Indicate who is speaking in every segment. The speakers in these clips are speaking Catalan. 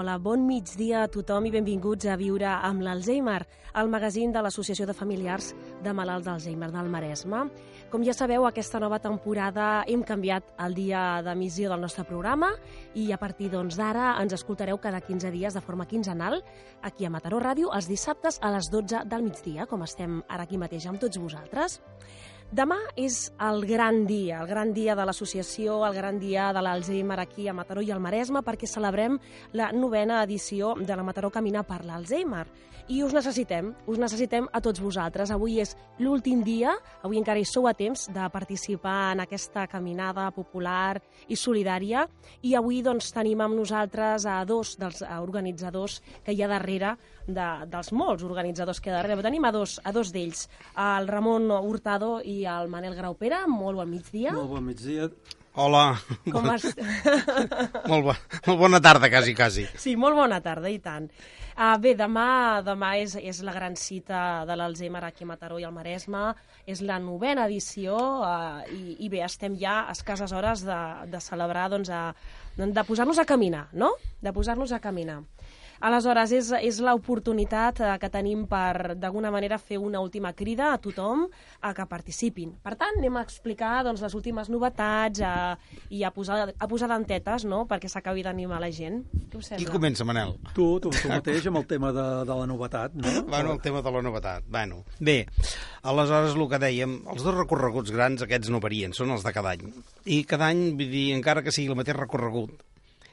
Speaker 1: Hola, bon migdia a tothom i benvinguts a Viure amb l'Alzheimer, el magazín de l'Associació de Familiars de Malalts d'Alzheimer del Maresme. Com ja sabeu, aquesta nova temporada hem canviat el dia d'emissió del nostre programa i a partir doncs, d'ara doncs, ens escoltareu cada 15 dies de forma quinzenal aquí a Mataró Ràdio els dissabtes a les 12 del migdia, com estem ara aquí mateix amb tots vosaltres. Demà és el gran dia, el gran dia de l'associació, el gran dia de l'Alzheimer aquí a Mataró i al Maresme, perquè celebrem la novena edició de la Mataró Camina per l'Alzheimer. I us necessitem, us necessitem a tots vosaltres. Avui és l'últim dia, avui encara hi sou a temps de participar en aquesta caminada popular i solidària, i avui doncs, tenim amb nosaltres a dos dels organitzadors que hi ha darrere de, dels molts organitzadors que hi ha darrere. Tenim a dos, a dos d'ells, el Ramon Hurtado i el Manel Graupera. Molt bon migdia.
Speaker 2: Molt bon migdia.
Speaker 3: Hola.
Speaker 1: Com has...
Speaker 3: molt, bo, molt bona tarda, quasi, quasi.
Speaker 1: Sí, molt bona tarda, i tant. Uh, bé, demà, demà és, és la gran cita de l'Alzheimer aquí a Mataró i al Maresme, és la novena edició uh, i, i bé, estem ja a escasses hores de, de celebrar, doncs, a, de posar-nos a caminar, no? De posar-nos a caminar. Aleshores, és, és l'oportunitat eh, que tenim per, d'alguna manera, fer una última crida a tothom a que participin. Per tant, anem a explicar doncs, les últimes novetats a, i a posar, a posar dentetes no?, perquè s'acabi d'animar la gent. Què us sembla?
Speaker 3: Qui comença, Manel?
Speaker 2: Tu, tu, tu mateix, amb el tema de, de la novetat, no?
Speaker 3: Bueno, el tema de la novetat. Bueno, bé, aleshores, el que dèiem, els dos recorreguts grans, aquests no varien, són els de cada any. I cada any, vull dir, encara que sigui el mateix recorregut,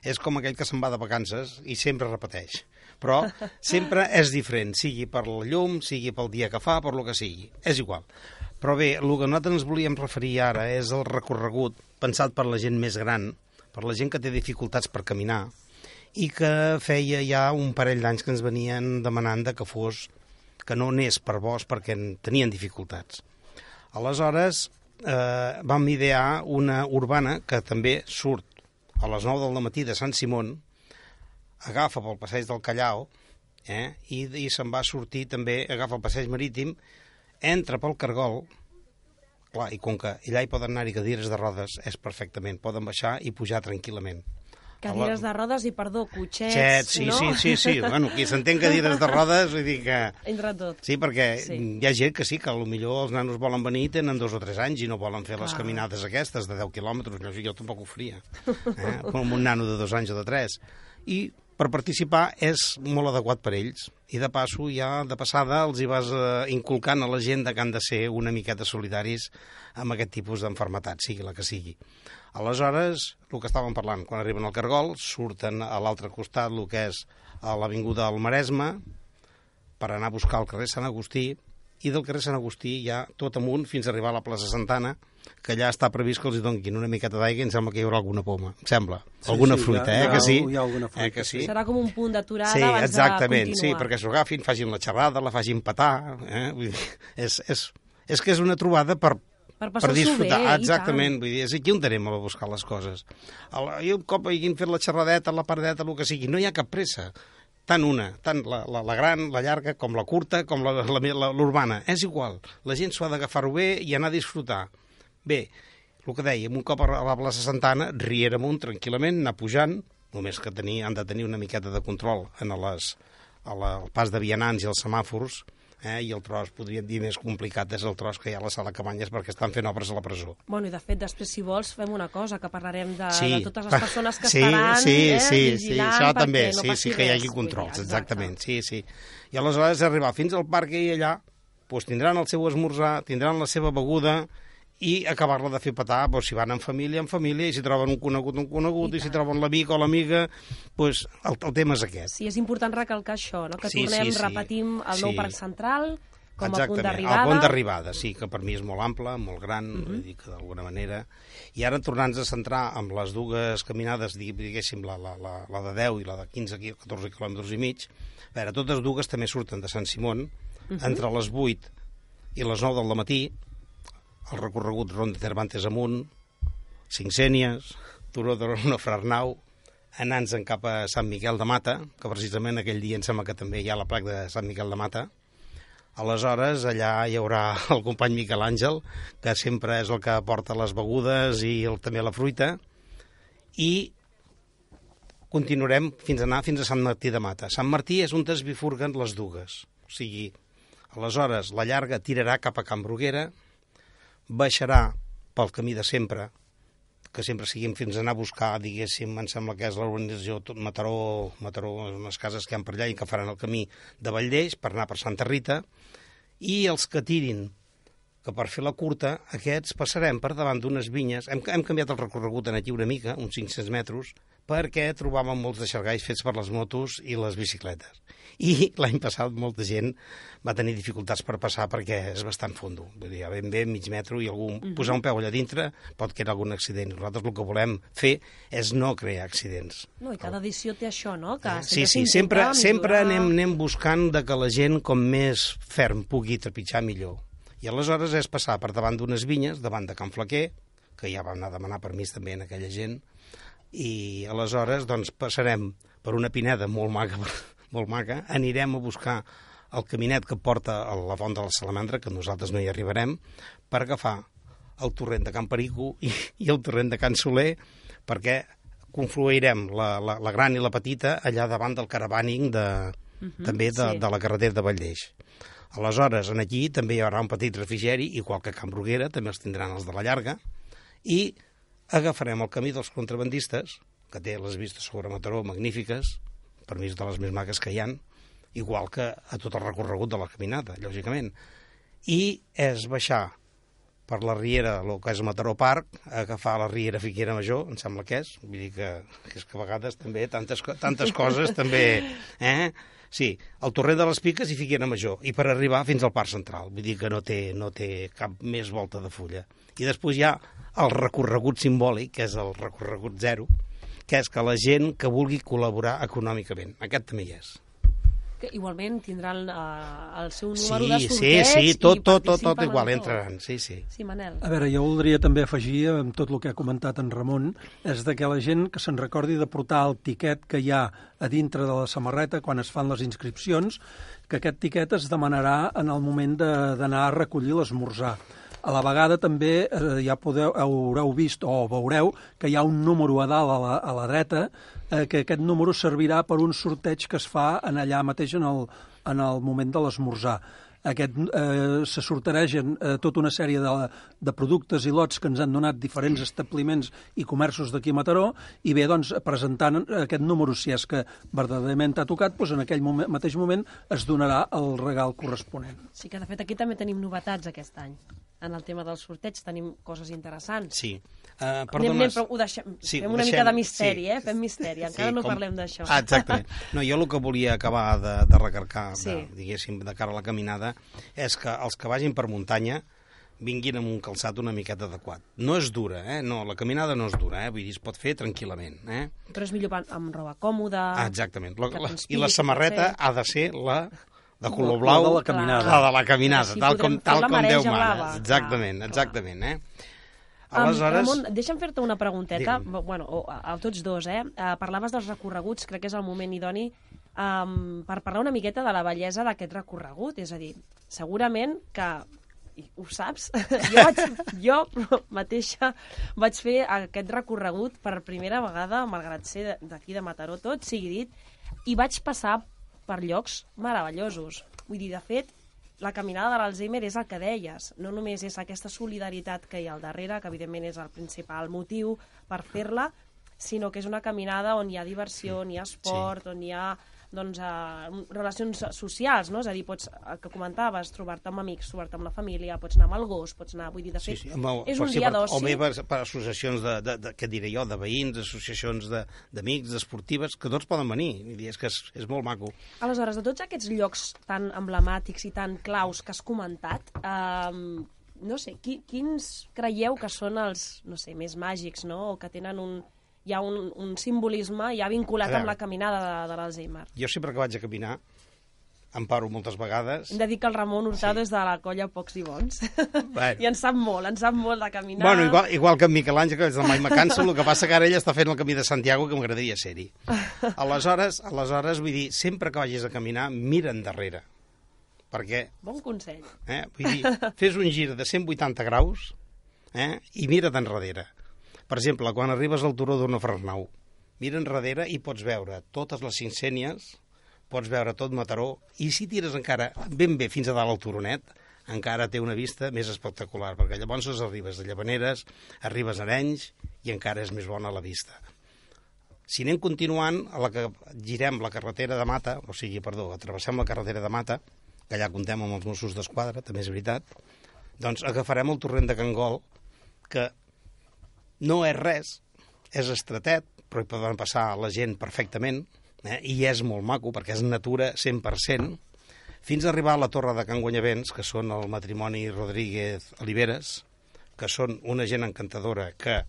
Speaker 3: és com aquell que se'n va de vacances i sempre repeteix. Però sempre és diferent, sigui per la llum, sigui pel dia que fa, per lo que sigui. És igual. Però bé, el que nosaltres ens volíem referir ara és el recorregut pensat per la gent més gran, per la gent que té dificultats per caminar, i que feia ja un parell d'anys que ens venien demanant de que fos que no anés per vos perquè tenien dificultats. Aleshores, eh, vam idear una urbana que també surt a les 9 del matí de Sant Simón, agafa pel passeig del Callao eh, i, i se'n va sortir també, agafa el passeig marítim, entra pel Cargol, clar, i com que allà hi poden anar-hi cadires de rodes, és perfectament, poden baixar i pujar tranquil·lament.
Speaker 1: Cadires de rodes i, perdó, cotxets,
Speaker 3: Xet, sí,
Speaker 1: no?
Speaker 3: sí, sí, sí. Bueno, qui s'entén cadires de rodes, vull dir que...
Speaker 1: Entre tot.
Speaker 3: Sí, perquè
Speaker 1: Sí.
Speaker 3: hi ha gent que sí, que millor els nanos volen venir i tenen dos o tres anys i no volen fer les
Speaker 1: Clar.
Speaker 3: caminades aquestes de 10 quilòmetres, jo, jo tampoc ho faria, eh? com un nano de dos anys o de tres. I per participar és molt adequat per ells. I de passo, ja de passada, els hi vas eh, inculcant a la gent que han de ser una miqueta solidaris amb aquest tipus d'enfermetat, sigui la que sigui. Aleshores, el que estàvem parlant, quan arriben al Cargol, surten a l'altre costat, el que és a l'Avinguda del Maresme, per anar a buscar el carrer Sant Agustí, i del carrer Sant Agustí ja tot amunt fins a arribar a la plaça Santana, que allà està previst que els donguin una miqueta d'aigua i em sembla que hi haurà alguna poma, em sembla.
Speaker 2: Sí,
Speaker 3: alguna
Speaker 2: sí,
Speaker 3: fruita,
Speaker 2: hi ha-
Speaker 3: eh,
Speaker 2: hi ha-
Speaker 3: que sí?
Speaker 2: hi ha alguna fruita,
Speaker 3: eh, que sí?
Speaker 1: Serà com un punt d'aturada
Speaker 3: Sí,
Speaker 1: abans
Speaker 3: exactament,
Speaker 1: de
Speaker 3: sí,
Speaker 1: continuar.
Speaker 3: perquè s'ho agafin, facin la xerrada, la facin petar, eh? Vull dir, és, és, és que és una trobada per,
Speaker 1: Per
Speaker 3: per disfrutar,
Speaker 1: bé,
Speaker 3: exactament, vull dir, és aquí on anem a buscar les coses. El, I un cop hagin fet la xerradeta, la paradeta, el que sigui, no hi ha cap pressa. Tant una, tant la, la, la gran, la llarga, com la curta, com l'urbana. És igual. La gent s'ho ha d'agafar-ho bé i anar a disfrutar. Bé, el que dèiem, un cop a la plaça Santana, Riera amunt, tranquil·lament, anar pujant, només que tenir, han de tenir una miqueta de control en les, a la, el pas de vianants i els semàfors, eh, i el tros, podríem dir, més complicat és el tros que hi ha a la sala Cabanyes perquè estan fent obres a la presó.
Speaker 1: Bueno, i de fet, després, si vols, fem una cosa, que parlarem de,
Speaker 3: Sí.
Speaker 1: de totes les persones que
Speaker 3: sí,
Speaker 1: estaran
Speaker 3: sí,
Speaker 1: eh,
Speaker 3: sí, sí,
Speaker 1: vigilant
Speaker 3: això
Speaker 1: perquè
Speaker 3: també,
Speaker 1: no
Speaker 3: sí, sí, que hi hagi controls,
Speaker 1: exacte.
Speaker 3: exactament, sí, sí. I aleshores arribar fins al parc i allà, doncs tindran el seu esmorzar, tindran la seva beguda i acabar-la de fer petar, doncs, si van en família, en família, i si troben un conegut, un conegut,
Speaker 1: I
Speaker 3: i, si troben l'amic o l'amiga, doncs el, el tema és aquest.
Speaker 1: Sí, és important recalcar això, no? que
Speaker 3: Sí,
Speaker 1: tornem,
Speaker 3: sí, sí.
Speaker 1: repetim, el nou
Speaker 3: Sí.
Speaker 1: parc central com a punt
Speaker 3: Exactament,
Speaker 1: d'arribada.
Speaker 3: el punt d'arribada, sí, que per mi és molt ample, molt gran, uh
Speaker 1: Mhm.
Speaker 3: -huh. dir que d'alguna manera... I ara tornant-nos a centrar amb les dues caminades, dig- diguéssim, la, la, la, la de 10 i la de 15, qui- 14 quilòmetres i mig, a veure, totes dues també surten de Sant Simón, uh
Speaker 1: Mhm.
Speaker 3: -huh. entre les 8 i les 9 del matí, el recorregut Ronda Cervantes amunt, Cinc-Sènies, Turó de Rona Frarnau, anant-se'n cap a Sant Miquel de Mata, que precisament aquell dia em sembla que també hi ha la placa de Sant Miquel de Mata, Aleshores, allà hi haurà el company Miquel Àngel, que sempre és el que porta les begudes i el, també la fruita, i continuarem fins a anar fins a Sant Martí de Mata. Sant Martí és on es bifurguen les dugues. O sigui, aleshores la llarga tirarà cap a Can Bruguera, baixarà pel camí de sempre, que sempre siguin fins a anar a buscar, diguéssim, em sembla que és l'organització Mataró, Mataró, unes cases que hi ha per allà i que faran el camí de Valldeix per anar per Santa Rita, i els que tirin que per fer la curta, aquests passarem per davant d'unes vinyes. Hem, hem canviat el recorregut en aquí una mica, uns 500 metres, perquè trobàvem molts deixargais fets per les motos i les bicicletes. I l'any passat molta gent va tenir dificultats per passar perquè és bastant fondo. Vull dir, ben bé mig metro i algú uh -huh. posar un peu allà dintre pot crear algun accident. Nosaltres el que volem fer és no crear accidents.
Speaker 1: No, i cada edició té això, no? Que
Speaker 3: eh? sí, sí, sempre, sempre anem, anem buscant de que la gent com més ferm pugui trepitjar millor. I aleshores és passar per davant d'unes vinyes, davant de Can Flaquer, que ja vam anar a demanar permís també en aquella gent, i aleshores doncs, passarem per una pineda molt maca, molt maca, anirem a buscar el caminet que porta a la font de la Salamandra, que nosaltres no hi arribarem, per agafar el torrent de Can Perico i, i el torrent de Can Soler, perquè confluirem la, la, la gran i la petita allà davant del caravàning de, uh -huh, també de, sí. de la carretera de Valldeix. Aleshores, en aquí també hi haurà un petit refrigeri, igual que Can Bruguera, també els tindran els de la llarga, i agafarem el camí dels contrabandistes, que té les vistes sobre Mataró magnífiques, per mi és de les més maques que hi han, igual que a tot el recorregut de la caminada, lògicament. I és baixar per la Riera, el que és Mataró Park, agafar la Riera Fiquera Major, em sembla que és, vull dir que, que és que a vegades també tantes, tantes coses també, eh? Sí, el Torrent de les Piques i Figuera Major, i per arribar fins al Parc Central, vull dir que no té, no té cap més volta de fulla. I després hi ha el recorregut simbòlic, que és el recorregut zero, que és que la gent que vulgui col·laborar econòmicament. Aquest també hi és.
Speaker 1: Que igualment tindran uh, el seu número
Speaker 3: sí,
Speaker 1: de sorteig
Speaker 3: sí, sí, tot,
Speaker 1: i
Speaker 3: tot, tot, tot igual,
Speaker 1: en
Speaker 3: entraran, sí, sí.
Speaker 1: Sí, Manel.
Speaker 2: A veure, jo voldria també afegir, amb tot el que ha comentat en Ramon, és de que la gent que se'n recordi de portar el tiquet que hi ha a dintre de la samarreta quan es fan les inscripcions, que aquest tiquet es demanarà en el moment d'anar a recollir l'esmorzar. A la vegada també eh, ja podeu, haureu vist o veureu que hi ha un número a dalt a la, a la dreta eh, que aquest número servirà per un sorteig que es fa en allà mateix en el, en el moment de l'esmorzar. Aquest, eh, se sorteregen eh, tota una sèrie de, de productes i lots que ens han donat diferents establiments i comerços d'aquí a Mataró i bé, doncs, presentant aquest número, si és que verdaderament t'ha tocat, doncs en aquell moment, mateix moment es donarà el regal corresponent.
Speaker 1: Sí que, de fet, aquí també tenim novetats aquest any. En el tema dels sorteig tenim coses interessants.
Speaker 3: Sí. Uh,
Speaker 1: Anem,
Speaker 3: perdona,
Speaker 1: anem, però ho deixem,
Speaker 3: Sí,
Speaker 1: fem una
Speaker 3: deixem-
Speaker 1: mica de misteri,
Speaker 3: sí.
Speaker 1: eh? Fem misteri, encara
Speaker 3: Sí,
Speaker 1: no
Speaker 3: com-
Speaker 1: parlem d'això.
Speaker 3: Ah, exactament. No, jo el que volia acabar de, de recarcar,
Speaker 1: Sí.
Speaker 3: de, diguéssim, de cara a la caminada, és que els que vagin per muntanya vinguin amb un calçat una miqueta adequat. No és dura, eh? No, la caminada no és dura, eh? Vull dir, es pot fer tranquil·lament, eh?
Speaker 1: Però és millor amb, roba còmoda...
Speaker 3: Ah, exactament. La, la, I la samarreta ha de ser la de color
Speaker 2: La
Speaker 3: blau,
Speaker 2: de la caminada.
Speaker 3: la de la caminada,
Speaker 1: Així
Speaker 3: tal com, tal
Speaker 1: la
Speaker 3: com Déu mana.
Speaker 1: blava.
Speaker 3: Exactament,
Speaker 1: Clar,
Speaker 3: exactament, eh? Aleshores...
Speaker 1: Ramon, deixa'm fer-te una pregunteta,
Speaker 3: Digue'm.
Speaker 1: bueno, o, a, a tots dos, eh? Uh, parlaves dels recorreguts, crec que és el moment idoni um, per parlar una miqueta de la bellesa d'aquest recorregut, és a dir, segurament que ho saps, jo, vaig, jo mateixa vaig fer aquest recorregut per primera vegada, malgrat ser d'aquí de Mataró tot, sigui dit, i vaig passar per llocs meravellosos. Vull dir, de fet, la caminada de l'Alzheimer és el que deies, no només és aquesta solidaritat que hi ha al darrere, que evidentment és el principal motiu per fer-la, sinó que és una caminada on hi ha diversió, on hi ha esport, on hi ha doncs, eh, relacions socials, no? És a dir, pots, el que comentaves, trobar-te amb amics, trobar-te amb la família, pots anar amb el gos, pots anar... Vull dir, de fet,
Speaker 3: amb el-
Speaker 1: és un dia
Speaker 3: per- O
Speaker 1: d'oci.
Speaker 3: bé per, per associacions de, de, de, què diré jo, de veïns, associacions de- d'amics, d'esportives, que tots poden venir. Vull dir, és que és, és molt maco.
Speaker 1: Aleshores, de tots aquests llocs tan emblemàtics i tan claus que has comentat, eh, no sé, qui, quins creieu que són els, no sé, més màgics, no?, o que tenen un, hi ha un, un simbolisme ja vinculat
Speaker 3: veure.
Speaker 1: amb la caminada de, de l'Alzheimer.
Speaker 3: Jo sempre que vaig a caminar, em paro moltes vegades...
Speaker 1: Hem de dir que el Ramon Hurtado sí. és de la colla Pocs i Bons.
Speaker 3: Bueno.
Speaker 1: I en sap molt, en sap molt de caminar.
Speaker 3: Bueno, igual, igual que en Miquel Àngel, que és del Mai me canso, el que passa que ara ell està fent el camí de Santiago, que m'agradaria ser-hi. Aleshores, aleshores, vull dir, sempre que vagis a caminar, mira endarrere. Perquè,
Speaker 1: Bon consell.
Speaker 3: eh, vull dir, fes un gir de 180 graus eh, i mira d'enrere. Per exemple, quan arribes al turó d'una Fresnau, mira enrere i pots veure totes les cincènies, pots veure tot Mataró, i si tires encara ben bé fins a dalt al turonet, encara té una vista més espectacular, perquè llavors arribes de Llavaneres, arribes a Arenys, i encara és més bona la vista. Si anem continuant, a la que girem la carretera de Mata, o sigui, perdó, travessem la carretera de Mata, que allà contem amb els Mossos d'Esquadra, també és veritat, doncs agafarem el torrent de Cangol, que no és res, és estretet, però hi poden passar la gent perfectament, eh? i és molt maco, perquè és natura 100%, fins a arribar a la Torre de Can Guanyavents, que són el matrimoni Rodríguez Oliveres, que són una gent encantadora que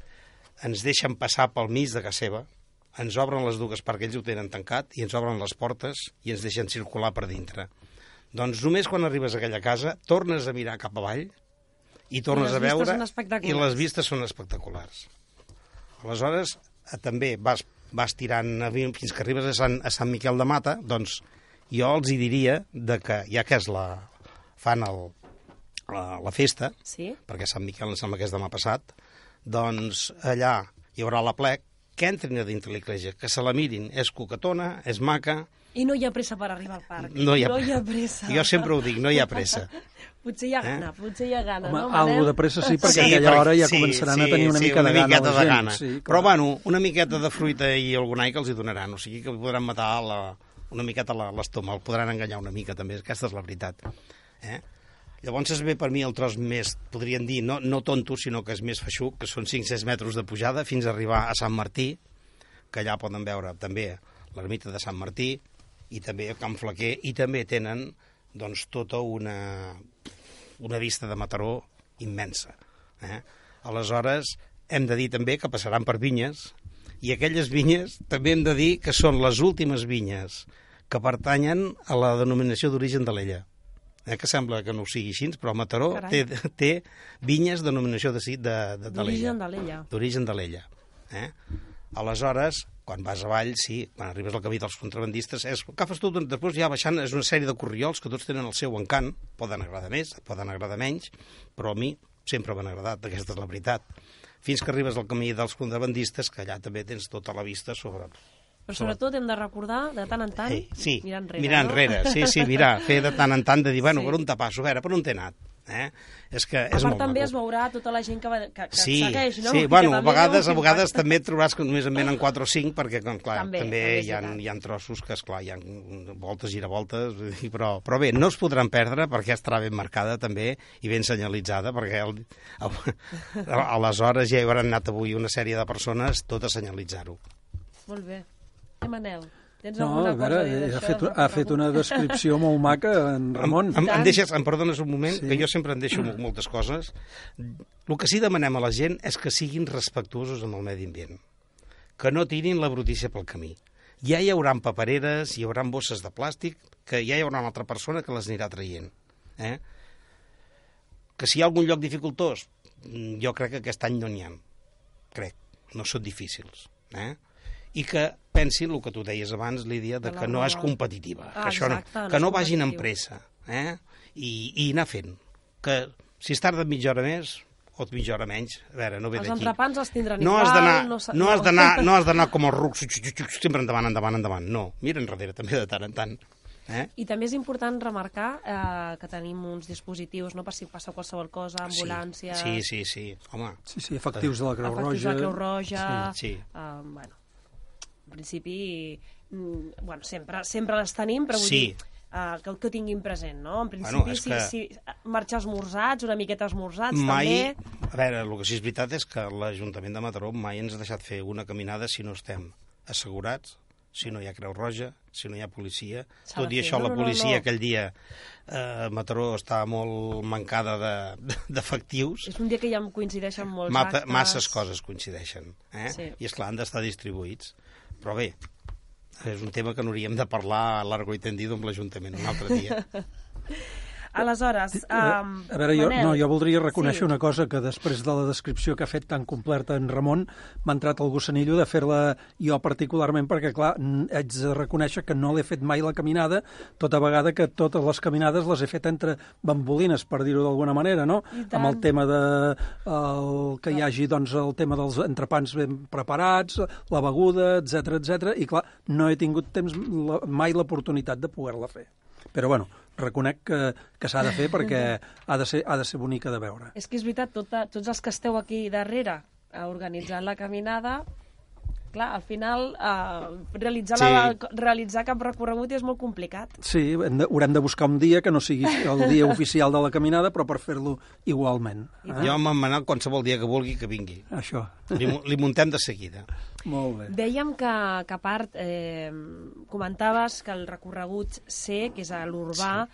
Speaker 3: ens deixen passar pel mig de casa seva, ens obren les dues perquè ells ho tenen tancat i ens obren les portes i ens deixen circular per dintre. Doncs només quan arribes a aquella casa tornes a mirar cap avall i tornes
Speaker 1: I
Speaker 3: a veure
Speaker 1: i
Speaker 3: les vistes són espectaculars. Aleshores, eh, també vas, vas tirant fins que arribes a Sant, a Sant Miquel de Mata, doncs jo els hi diria de que, ja que és la, fan el, la, la festa,
Speaker 1: sí?
Speaker 3: perquè Sant Miquel em sembla que és demà passat, doncs allà hi haurà la plec, que entrin a dintre l'església, que se la mirin, és coquetona, és maca...
Speaker 1: I no hi ha pressa per arribar al parc.
Speaker 3: No hi ha,
Speaker 1: no hi ha pressa.
Speaker 3: Jo sempre ho dic, no hi ha pressa.
Speaker 1: potser hi ha gana, eh? potser hi ha gana,
Speaker 2: Home,
Speaker 1: no,
Speaker 2: Algo de pressa sí, perquè
Speaker 3: Sí,
Speaker 2: a aquella hora ja
Speaker 3: sí,
Speaker 2: començaran
Speaker 3: sí,
Speaker 2: a tenir una
Speaker 3: sí,
Speaker 2: mica
Speaker 3: una
Speaker 2: de gana
Speaker 3: de gana.
Speaker 2: Sí,
Speaker 3: Però, bueno, una miqueta de fruita i algun ai que els hi donaran, o sigui que podran matar la, una miqueta l'estómac, el podran enganyar una mica també, aquesta és la veritat. Eh? Llavors es ve per mi el tros més, podríem dir, no, no tonto, sinó que és més feixuc, que són 500 metres de pujada fins a arribar a Sant Martí, que allà poden veure també l'ermita de Sant Martí i també el Camp Flaquer, i també tenen doncs, tota una, una vista de Mataró immensa. Eh? Aleshores, hem de dir també que passaran per vinyes, i aquelles vinyes també hem de dir que són les últimes vinyes que pertanyen a la denominació d'origen de l'ella. Eh, que sembla que no ho sigui així, però Mataró té,
Speaker 1: Carai.
Speaker 3: té vinyes de denominació de, de, de, l'ella
Speaker 1: D'origen de l'ella.
Speaker 3: d'origen de l'ella. Eh? Aleshores, quan vas avall, sí, quan arribes al camí dels contrabandistes, és, agafes tot, després ja baixant, és una sèrie de corriols que tots tenen el seu encant, poden agradar més, poden agradar menys, però a mi sempre m'han agradat, aquesta és la veritat. Fins que arribes al camí dels contrabandistes, que allà també tens tota la vista sobre...
Speaker 1: Però sobretot hem de recordar, de tant en tant,
Speaker 3: Ei, sí,
Speaker 1: mirar enrere.
Speaker 3: mirar
Speaker 1: no?
Speaker 3: enrere, sí, sí, mirar, fer de tant en tant de dir, bueno,
Speaker 1: Sí.
Speaker 3: per on te passo, a veure, per on t'he anat? Eh? És que
Speaker 1: A
Speaker 3: és
Speaker 1: part
Speaker 3: molt
Speaker 1: també
Speaker 3: maco.
Speaker 1: es veurà tota la gent que, va, que, que
Speaker 3: sí,
Speaker 1: segueix, no?
Speaker 3: Sí, bueno, a vegades, a vegades
Speaker 1: impacte.
Speaker 3: també et trobaràs que només en venen 4 o 5, perquè, com, clar,
Speaker 1: També,
Speaker 3: també,
Speaker 1: també
Speaker 3: hi, ha, hi ha trossos que, esclar, hi ha voltes, giravoltes, però, però bé, no es podran perdre perquè estarà ben marcada també i ben senyalitzada, perquè el, el, aleshores ja hi hauran anat avui una sèrie de persones tot a senyalitzar-ho.
Speaker 1: Molt bé. Eh, Manel, tens
Speaker 2: No,
Speaker 1: alguna
Speaker 2: a veure,
Speaker 1: cosa dir
Speaker 2: ha fet, ha fet una descripció molt maca, en Ramon.
Speaker 3: Em, em, em, deixes, em perdones un moment,
Speaker 2: Sí.
Speaker 3: que jo sempre en deixo mol- moltes coses. El que sí demanem a la gent és que siguin respectuosos amb el medi ambient, que no tirin la brutícia pel camí. Ja hi haurà papereres, hi haurà bosses de plàstic, que ja hi haurà una altra persona que les anirà traient. Eh? Que si hi ha algun lloc dificultós, mm, jo crec que aquest any no n'hi ha. Crec, no són difícils. Eh? I que pensin el que tu deies abans, Lídia, de
Speaker 1: De la
Speaker 3: que no és competitiva,
Speaker 1: Ah,
Speaker 3: que, això no,
Speaker 1: exacte, no
Speaker 3: que no vagin amb pressa, eh? I, i anar fent. Que si es tarda mitja hora més o mitja hora menys, a veure, no ve
Speaker 1: Els
Speaker 3: d'aquí.
Speaker 1: entrepans els tindran
Speaker 3: No
Speaker 1: igual.
Speaker 3: has
Speaker 1: no,
Speaker 3: no has d'anar no has d'anar com els rucs, xux, xux, xux, sempre endavant, endavant, endavant. No, mira enrere també de tant en tant. Eh?
Speaker 1: I també és important remarcar eh, que tenim uns dispositius, no per si passa qualsevol cosa, ambulàncies...
Speaker 3: Sí, sí, sí, home,
Speaker 2: Sí, sí, efectius de la Creu
Speaker 1: efectius
Speaker 2: Roja.
Speaker 1: de la Creu Roja...
Speaker 3: Sí, sí.
Speaker 1: Uh, bueno, en principi, mm, bueno, sempre, sempre les tenim, però vull
Speaker 3: Sí.
Speaker 1: dir uh, que, que ho tinguin present, no? En principi,
Speaker 3: Bueno,
Speaker 1: si,
Speaker 3: que-
Speaker 1: si marxar esmorzats, una miqueta esmorzats,
Speaker 3: mai...
Speaker 1: també...
Speaker 3: A veure, el que sí és veritat és que l'Ajuntament de Mataró mai ens ha deixat fer una caminada si no estem assegurats, si no hi ha Creu Roja, si no hi ha policia. Tot
Speaker 1: de
Speaker 3: i
Speaker 1: fer.
Speaker 3: això,
Speaker 1: No,
Speaker 3: la
Speaker 1: no, no,
Speaker 3: policia
Speaker 1: no.
Speaker 3: aquell dia eh, Mataró està molt mancada de- d'efectius.
Speaker 1: És un dia que ja em coincideixen molts
Speaker 3: Mata,
Speaker 1: actes.
Speaker 3: masses coses coincideixen. Eh?
Speaker 1: Sí.
Speaker 3: I, és clar han d'estar distribuïts. Però bé, és un tema que n'hauríem de parlar a largo i tendido amb l'Ajuntament un altre dia.
Speaker 1: Aleshores, um,
Speaker 2: a veure, jo,
Speaker 1: Manel,
Speaker 2: no, jo voldria reconèixer
Speaker 1: sí.
Speaker 2: una cosa que després de la descripció que ha fet tan completa en Ramon m'ha entrat el gossanillo de fer-la jo particularment perquè, clar, haig de reconèixer que no l'he fet mai la caminada, tota vegada que totes les caminades les he fet entre bambolines, per dir-ho d'alguna manera, no? Amb el tema de el, que hi hagi doncs, el tema dels entrepans ben preparats, la beguda, etc etc. i clar, no he tingut temps la, mai l'oportunitat de poder-la fer. Però bueno, reconec que, que s'ha de fer perquè ha de, ser, ha de ser bonica de veure.
Speaker 1: És que és veritat, tota, tots els que esteu aquí darrere eh, organitzant la caminada, clar, al final eh, realitzar,
Speaker 3: Sí.
Speaker 1: la, realitzar cap recorregut és molt complicat.
Speaker 2: Sí, hem de, haurem de buscar un dia que no sigui el dia oficial de la caminada, però per fer-lo igualment. Eh?
Speaker 3: Jo amb en Manel qualsevol dia que vulgui que vingui.
Speaker 2: Això.
Speaker 3: Li, li muntem de seguida.
Speaker 2: Molt bé.
Speaker 1: Dèiem que, que a part, eh, comentaves que el recorregut C, que és a l'urbà,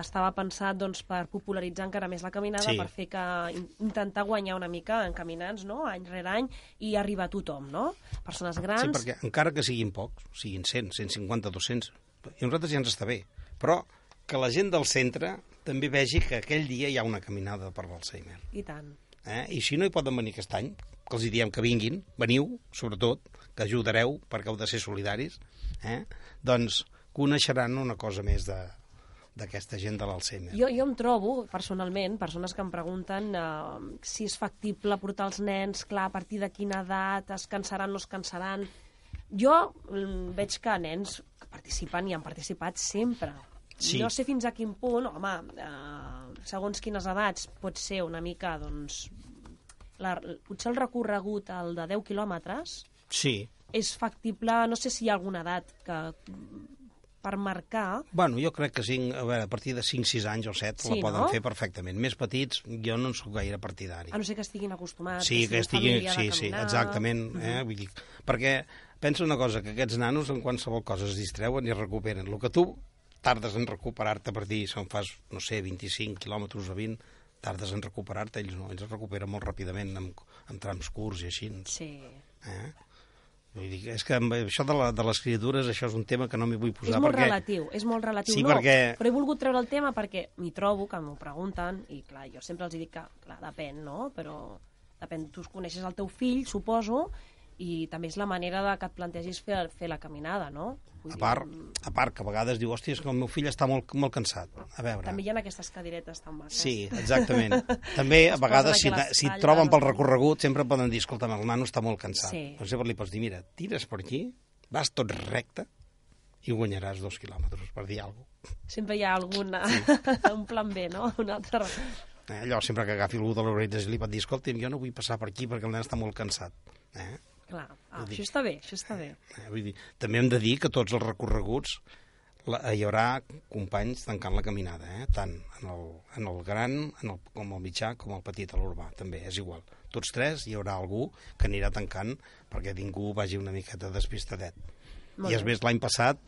Speaker 1: estava pensat doncs, per popularitzar encara més la caminada,
Speaker 3: Sí.
Speaker 1: per fer que in- intentar guanyar una mica en caminants, no?, any rere any, i arribar a tothom, no? Persones
Speaker 3: Sí,
Speaker 1: grans...
Speaker 3: perquè encara que siguin pocs, siguin 100, 150, 200, i a nosaltres ja ens està bé. Però que la gent del centre també vegi que aquell dia hi ha una caminada per l'Alzheimer.
Speaker 1: I tant.
Speaker 3: Eh? I si no hi poden venir aquest any, que els hi diem que vinguin, veniu, sobretot, que ajudareu, perquè heu de ser solidaris, eh? doncs coneixeran una cosa més de d'aquesta gent de l'Alzheimer.
Speaker 1: Jo, jo em trobo, personalment, persones que em pregunten eh, si és factible portar els nens, clar, a partir de quina edat, es cansaran, no es cansaran... Jo mm, veig que nens que participen i han participat sempre.
Speaker 3: Sí.
Speaker 1: No sé fins a quin punt, home, eh, segons quines edats, pot ser una mica, doncs... La, potser el recorregut, el de 10 quilòmetres,
Speaker 3: Sí.
Speaker 1: és factible, no sé si hi ha alguna edat que per marcar,
Speaker 3: Bueno, jo crec que cinc, a, veure, a partir de 5-6 anys o 7
Speaker 1: Sí,
Speaker 3: la poden
Speaker 1: no?
Speaker 3: fer perfectament. Més petits, jo no en sóc gaire partidari.
Speaker 1: a no ser que estiguin acostumats,
Speaker 3: Sí, que
Speaker 1: siguin
Speaker 3: estigui,
Speaker 1: família de
Speaker 3: sí, sí, exactament. Eh? Vull dir, perquè pensa una cosa, que aquests nanos en qualsevol cosa es distreuen i es recuperen. El que tu tardes en recuperar-te per dir, si en fas, no sé, 25 quilòmetres o 20, tardes en recuperar-te, ells no, ells es recuperen molt ràpidament amb, amb trams curts i així.
Speaker 1: Sí.
Speaker 3: Eh? Vull dir, és que això de, la, de les criatures, això és un tema que no m'hi vull posar.
Speaker 1: és molt
Speaker 3: perquè...
Speaker 1: relatiu, és molt relatiu.
Speaker 3: Sí,
Speaker 1: no,
Speaker 3: perquè-
Speaker 1: però he volgut treure el tema perquè m'hi trobo, que m'ho pregunten, i clar, jo sempre els dic que, clar, depèn, no? Però depèn, tu coneixes el teu fill, suposo, i també és la manera de que et plantegis fer, fer la caminada, no? Vull
Speaker 3: A part, a part, que a vegades diu, hòstia, és que el meu fill està molt, molt cansat. A veure...
Speaker 1: També hi ha aquestes cadiretes tan maques.
Speaker 3: Sí, exactament. També, a
Speaker 1: Es
Speaker 3: vegades, si,
Speaker 1: aquí a les
Speaker 3: si et
Speaker 1: talles,
Speaker 3: troben pel recorregut, sempre poden dir, escolta, el nano està molt cansat.
Speaker 1: Sí.
Speaker 3: Doncs sempre li pots dir, mira, tires per aquí, vas tot recte i guanyaràs dos quilòmetres, per dir alguna cosa.
Speaker 1: Sempre hi ha alguna, un plan B, no? Un altre...
Speaker 3: Eh, allò, sempre que agafi algú de l'organització li pot dir, escolta, jo no vull passar per aquí perquè el nen està molt cansat. Eh?
Speaker 1: Clar, ah,
Speaker 3: dir-
Speaker 1: això està bé, això està bé.
Speaker 3: Eh, vull dir, també hem de dir que tots els recorreguts la, hi haurà companys tancant la caminada, eh? tant en el, en el gran, en el, com el mitjà, com el petit, a l'urbà, també, és igual. Tots tres hi haurà algú que anirà tancant perquè ningú vagi una miqueta despistadet.
Speaker 1: Molt
Speaker 3: I
Speaker 1: bé.
Speaker 3: més, l'any passat,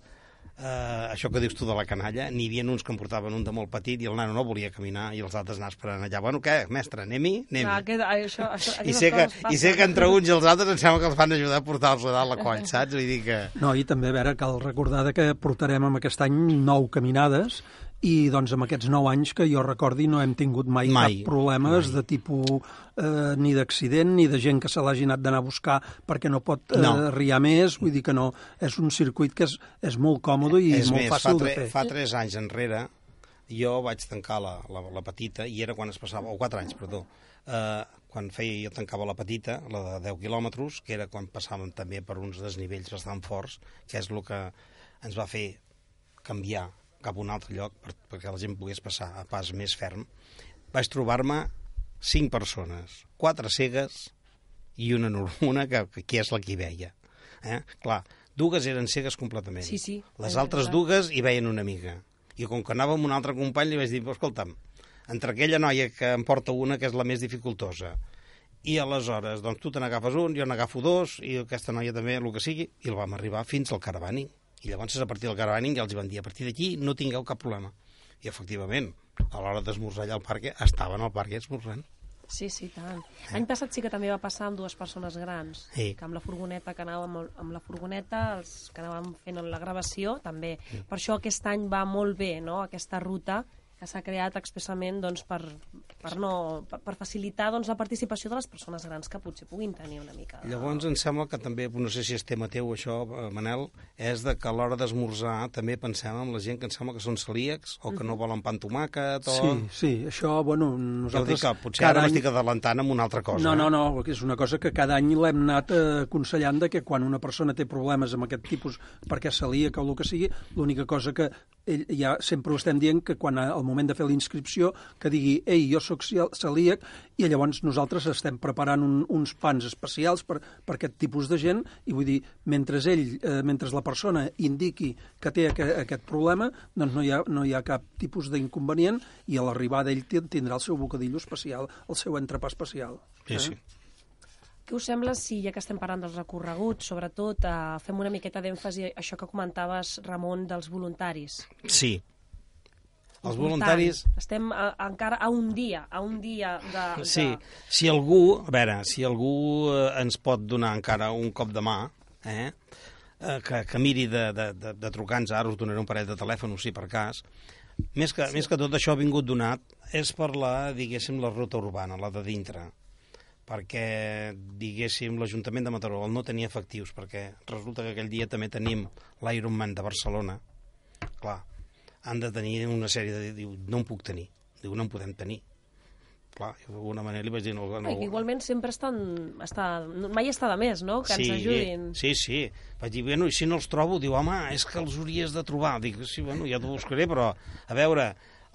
Speaker 3: eh, això que dius tu de la canalla, n'hi havia uns que en portaven un de molt petit i el nano no volia caminar i els altres anar esperant allà. Bueno, què, mestre, anem-hi? Anem
Speaker 1: això, això,
Speaker 3: I sé, que, I sé que entre uns i els altres em sembla que els van ajudar a portar-los a dalt la coll, saps? Vull dir que...
Speaker 2: No, i també, a veure, cal recordar de que portarem amb aquest any nou caminades i doncs amb aquests nou anys que jo recordi no hem tingut mai,
Speaker 3: Mai,
Speaker 2: cap problemes
Speaker 3: mai.
Speaker 2: de tipus eh, ni d'accident ni de gent que se l'hagi anat d'anar a buscar perquè no pot eh,
Speaker 3: No.
Speaker 2: riar més, vull dir que no, és un circuit que és, és molt còmode i
Speaker 3: és
Speaker 2: molt
Speaker 3: més,
Speaker 2: fàcil
Speaker 3: fa,
Speaker 2: de fer.
Speaker 3: fa tres anys enrere jo vaig tancar la, la, la petita i era quan es passava, o quatre anys, perdó, eh, quan feia, jo tancava la petita, la de 10 quilòmetres, que era quan passàvem també per uns desnivells bastant forts, que és el que ens va fer canviar cap a un altre lloc per, perquè la gent pogués passar a pas més ferm. Vaig trobar-me cinc persones, quatre cegues i una, una que, que és la que hi veia. Eh? Clar, dues eren cegues completament.
Speaker 1: Sí, sí,
Speaker 3: Les altres dues hi veien una mica. I com que anava amb un altre company li vaig dir, escolta'm, entre aquella noia que em porta una que és la més dificultosa i aleshores, doncs tu te n'agafes un, jo n'agafo dos, i aquesta noia també, el que sigui, i el vam arribar fins al caravaning. I llavors, a partir del caravaning, ja els van dir, a partir d'aquí no tingueu cap problema. I, efectivament, a l'hora d'esmorzar allà al parc, estaven al parc esmorzant.
Speaker 1: Sí, sí, tant. L'any passat sí que també va passar amb dues persones grans,
Speaker 3: Sí.
Speaker 1: que amb la furgoneta que anàvem amb, la furgoneta, els que anàvem fent la gravació, també. Per això aquest any va molt bé, no?, aquesta ruta, que s'ha creat expressament doncs, per, per, no, per, per facilitar doncs, la participació de les persones grans que potser puguin tenir una mica... De...
Speaker 3: Llavors em sembla que també, no sé si és tema teu això, eh, Manel, és de que a l'hora d'esmorzar també pensem en la gent que em sembla que són celíacs o que no volen pa amb tomàquet o...
Speaker 2: Sí, sí, això, bueno, nosaltres...
Speaker 3: Jo dic que potser ara
Speaker 2: any...
Speaker 3: m'estic adelantant amb una altra cosa.
Speaker 2: No,
Speaker 3: eh?
Speaker 2: no, no, és una cosa que cada any l'hem anat eh, aconsellant de que quan una persona té problemes amb aquest tipus, perquè és celíac o el que sigui, l'única cosa que ell, ja sempre ho estem dient que quan al moment de fer la inscripció que digui, ei, jo sóc celíac i llavors nosaltres estem preparant un, uns pans especials per, per aquest tipus de gent i vull dir, mentre ell, eh, mentre la persona indiqui que té aquest, aquest problema, doncs no hi ha, no hi ha cap tipus d'inconvenient i a l'arribada ell tindrà el seu bocadillo especial, el seu entrepà especial.
Speaker 3: Sí, eh? sí.
Speaker 1: Què us sembla si, ja que estem parlant dels recorreguts, sobretot, eh, fem una miqueta d'èmfasi a això que comentaves, Ramon, dels voluntaris?
Speaker 3: Sí. Els voluntaris...
Speaker 1: Estem a, encara a un dia, a un dia de... de...
Speaker 3: Sí, si algú, a veure, si algú eh, ens pot donar encara un cop de mà, eh, eh que, que miri de, de, de, de trucar-nos, ara us donaré un parell de telèfons, sí, per cas, més que, sí. més que tot això ha vingut donat és per la, diguéssim, la ruta urbana, la de dintre perquè, diguéssim, l'Ajuntament de Mataró el no tenia efectius, perquè resulta que aquell dia també tenim l'Ironman de Barcelona. Clar, han de tenir una sèrie de... Diu, no en puc tenir. Diu, no en podem tenir. Clar, d'alguna manera li vaig dir... No, no,
Speaker 1: igualment sempre estan, està, mai està de més, no?, que
Speaker 3: sí,
Speaker 1: ens ajudin.
Speaker 3: Sí, sí. Vaig dir, bueno, i si no els trobo? Diu, home, és que els hauries de trobar. Dic, sí, bueno, ja t'ho buscaré, però, a veure,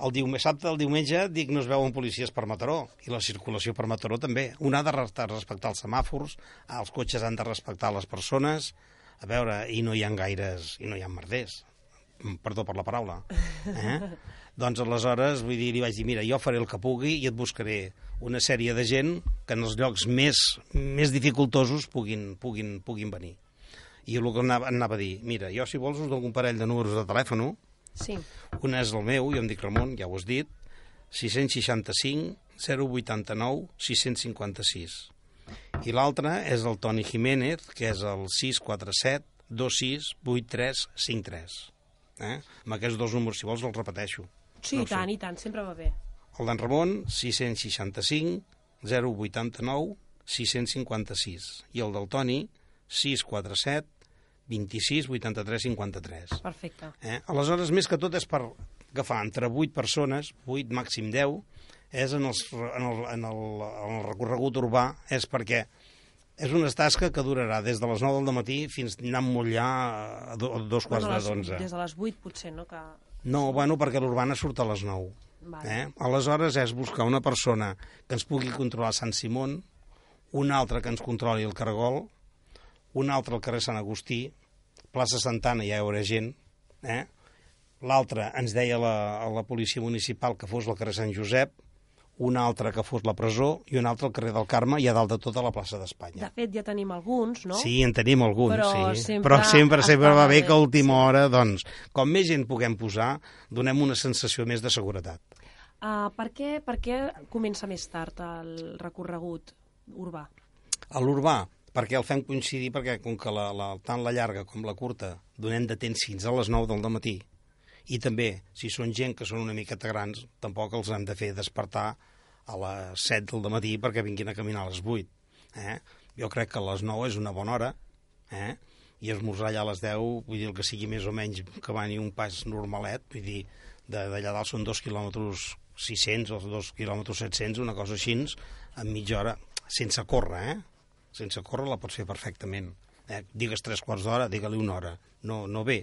Speaker 3: el diumenge, sabte, el diumenge, dic, no es veuen policies per Mataró, i la circulació per Mataró també. Un ha de respectar els semàfors, els cotxes han de respectar les persones, a veure, i no hi ha gaires, i no hi ha merders, perdó per la paraula. Eh? doncs aleshores, vull dir, li vaig dir, mira, jo faré el que pugui i et buscaré una sèrie de gent que en els llocs més, més dificultosos puguin, puguin, puguin venir. I el que anava, anava a dir, mira, jo si vols us dono un parell de números de telèfon,
Speaker 1: Sí.
Speaker 3: Un és el meu, jo em dic Ramon, ja ho has dit, 665 089 656. I l'altre és el Toni Jiménez, que és el 647 268353. Eh? Amb aquests dos números, si vols, els repeteixo.
Speaker 1: Sí, no i tant, sé. i tant, sempre va bé.
Speaker 3: El d'en Ramon, 665 089 656. I el del Toni, 647 26 83 53.
Speaker 1: Perfecte.
Speaker 3: Eh? Aleshores, més que tot és per agafar entre 8 persones, 8, màxim 10, és en, els, en, el, en, el, en el recorregut urbà, és perquè és una tasca que durarà des de les 9 del matí fins anar molt llà a dos quarts bueno, d'onze.
Speaker 1: Des de les 8, potser, no? Que...
Speaker 3: No, bueno, perquè l'urbana surt a les 9. Vale. Eh? Aleshores és buscar una persona que ens pugui controlar Sant Simón, una altra que ens controli el Cargol, un altre al carrer Sant Agustí, plaça Santana ja hi haurà gent, eh? l'altre ens deia la, a la policia municipal que fos el carrer Sant Josep, un altre que fos la presó i un altre al carrer del Carme i a dalt de tota la plaça d'Espanya.
Speaker 1: De fet, ja tenim alguns, no?
Speaker 3: Sí, en tenim alguns,
Speaker 1: Però
Speaker 3: sí.
Speaker 1: Sempre
Speaker 3: Però sempre, sempre va bé que a última
Speaker 1: sí.
Speaker 3: hora, doncs, com més gent puguem posar, donem una sensació més de seguretat.
Speaker 1: Uh, per, què, per què comença més tard el recorregut urbà?
Speaker 3: A l'urbà, perquè el fem coincidir, perquè com que la, la, tant la llarga com la curta donem de temps fins a les 9 del matí, i també, si són gent que són una miqueta grans, tampoc els hem de fer despertar a les 7 del matí perquè vinguin a caminar a les 8. Eh? Jo crec que a les 9 és una bona hora, eh? i esmorzar allà a les 10, vull dir, el que sigui més o menys que vani un pas normalet, vull dir, d'allà dalt són 2 quilòmetres 600 o 2 quilòmetres 700, una cosa així, en mitja hora, sense córrer, eh? sense córrer la pots fer perfectament. Eh? Digues tres quarts d'hora, digue-li una hora. No, no ve.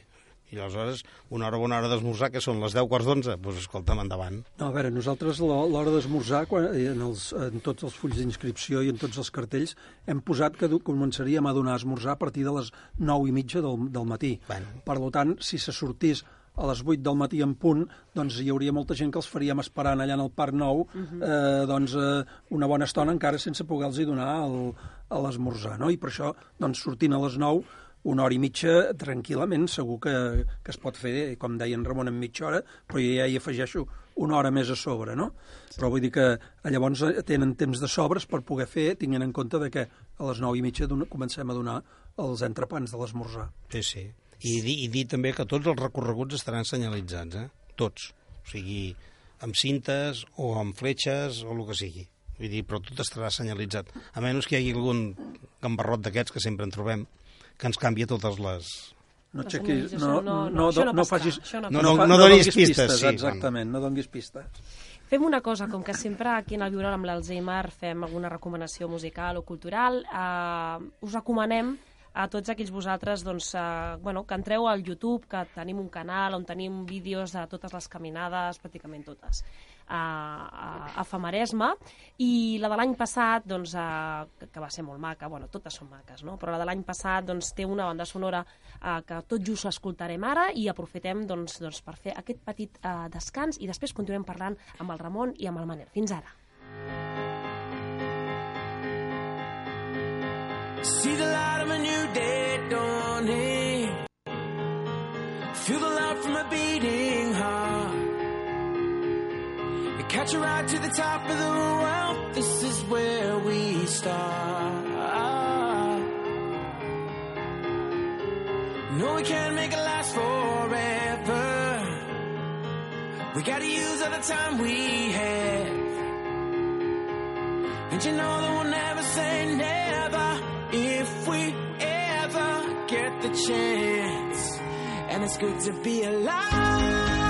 Speaker 3: I aleshores, una hora bona hora d'esmorzar, que són les 10 quarts d'onze, doncs pues, escolta'm, endavant.
Speaker 2: No, a veure, nosaltres l'hora d'esmorzar, en, els, en tots els fulls d'inscripció i en tots els cartells, hem posat que començaríem a donar esmorzar a partir de les 9 i mitja del, del matí.
Speaker 3: Bueno.
Speaker 2: Per tant, si se sortís a les 8 del matí en punt, doncs hi hauria molta gent que els faríem esperant allà en el Parc Nou uh -huh. eh, doncs, eh, una bona estona encara sense poder-los donar el, a l'esmorzar, no? I per això, doncs, sortint a les 9, una hora i mitja, tranquil·lament, segur que, que es pot fer, com deia en Ramon, en mitja hora, però ja hi afegeixo una hora més a sobre, no? Però vull dir que llavors tenen temps de sobres per poder fer, tinguent en compte de que a les 9 i mitja comencem a donar els entrepans de l'esmorzar.
Speaker 3: Sí, sí. I, dir, I dir també que tots els recorreguts estaran senyalitzats, eh? Tots. O sigui, amb cintes o amb fletxes o el que sigui. Vull dir, però tot estarà senyalitzat. A menys que hi hagi algun gambarrot d'aquests que sempre en trobem, que ens canvia totes les...
Speaker 2: No, aixequis, no,
Speaker 1: no-
Speaker 2: no,
Speaker 1: no, no
Speaker 2: facis...
Speaker 1: no
Speaker 3: No, no, no donis pistes, sí,
Speaker 2: exactament, no donguis pistes.
Speaker 1: Fem una cosa, com que sempre aquí en el Viure amb l'Alzheimer fem alguna recomanació musical o cultural, eh, us recomanem a tots aquells vosaltres doncs, eh, bueno, que entreu al YouTube, que tenim un canal on tenim vídeos de totes les caminades, pràcticament totes, a, a, a Famaresma, i la de l'any passat, doncs, eh, que va ser molt maca, bueno, totes són maques, no? però la de l'any passat doncs, té una banda sonora eh, que tot just escoltarem ara i aprofitem doncs, doncs, per fer aquest petit eh, descans i després continuem parlant amb el Ramon i amb el Manel. Fins ara.
Speaker 4: See the light of a new day dawning. Feel the love from a beating catch a ride to the top of the world. This is where we start. No, we can't make it last forever. We gotta use all the time we have. And you know that we'll never say never if we ever get the chance. And it's good to be alive.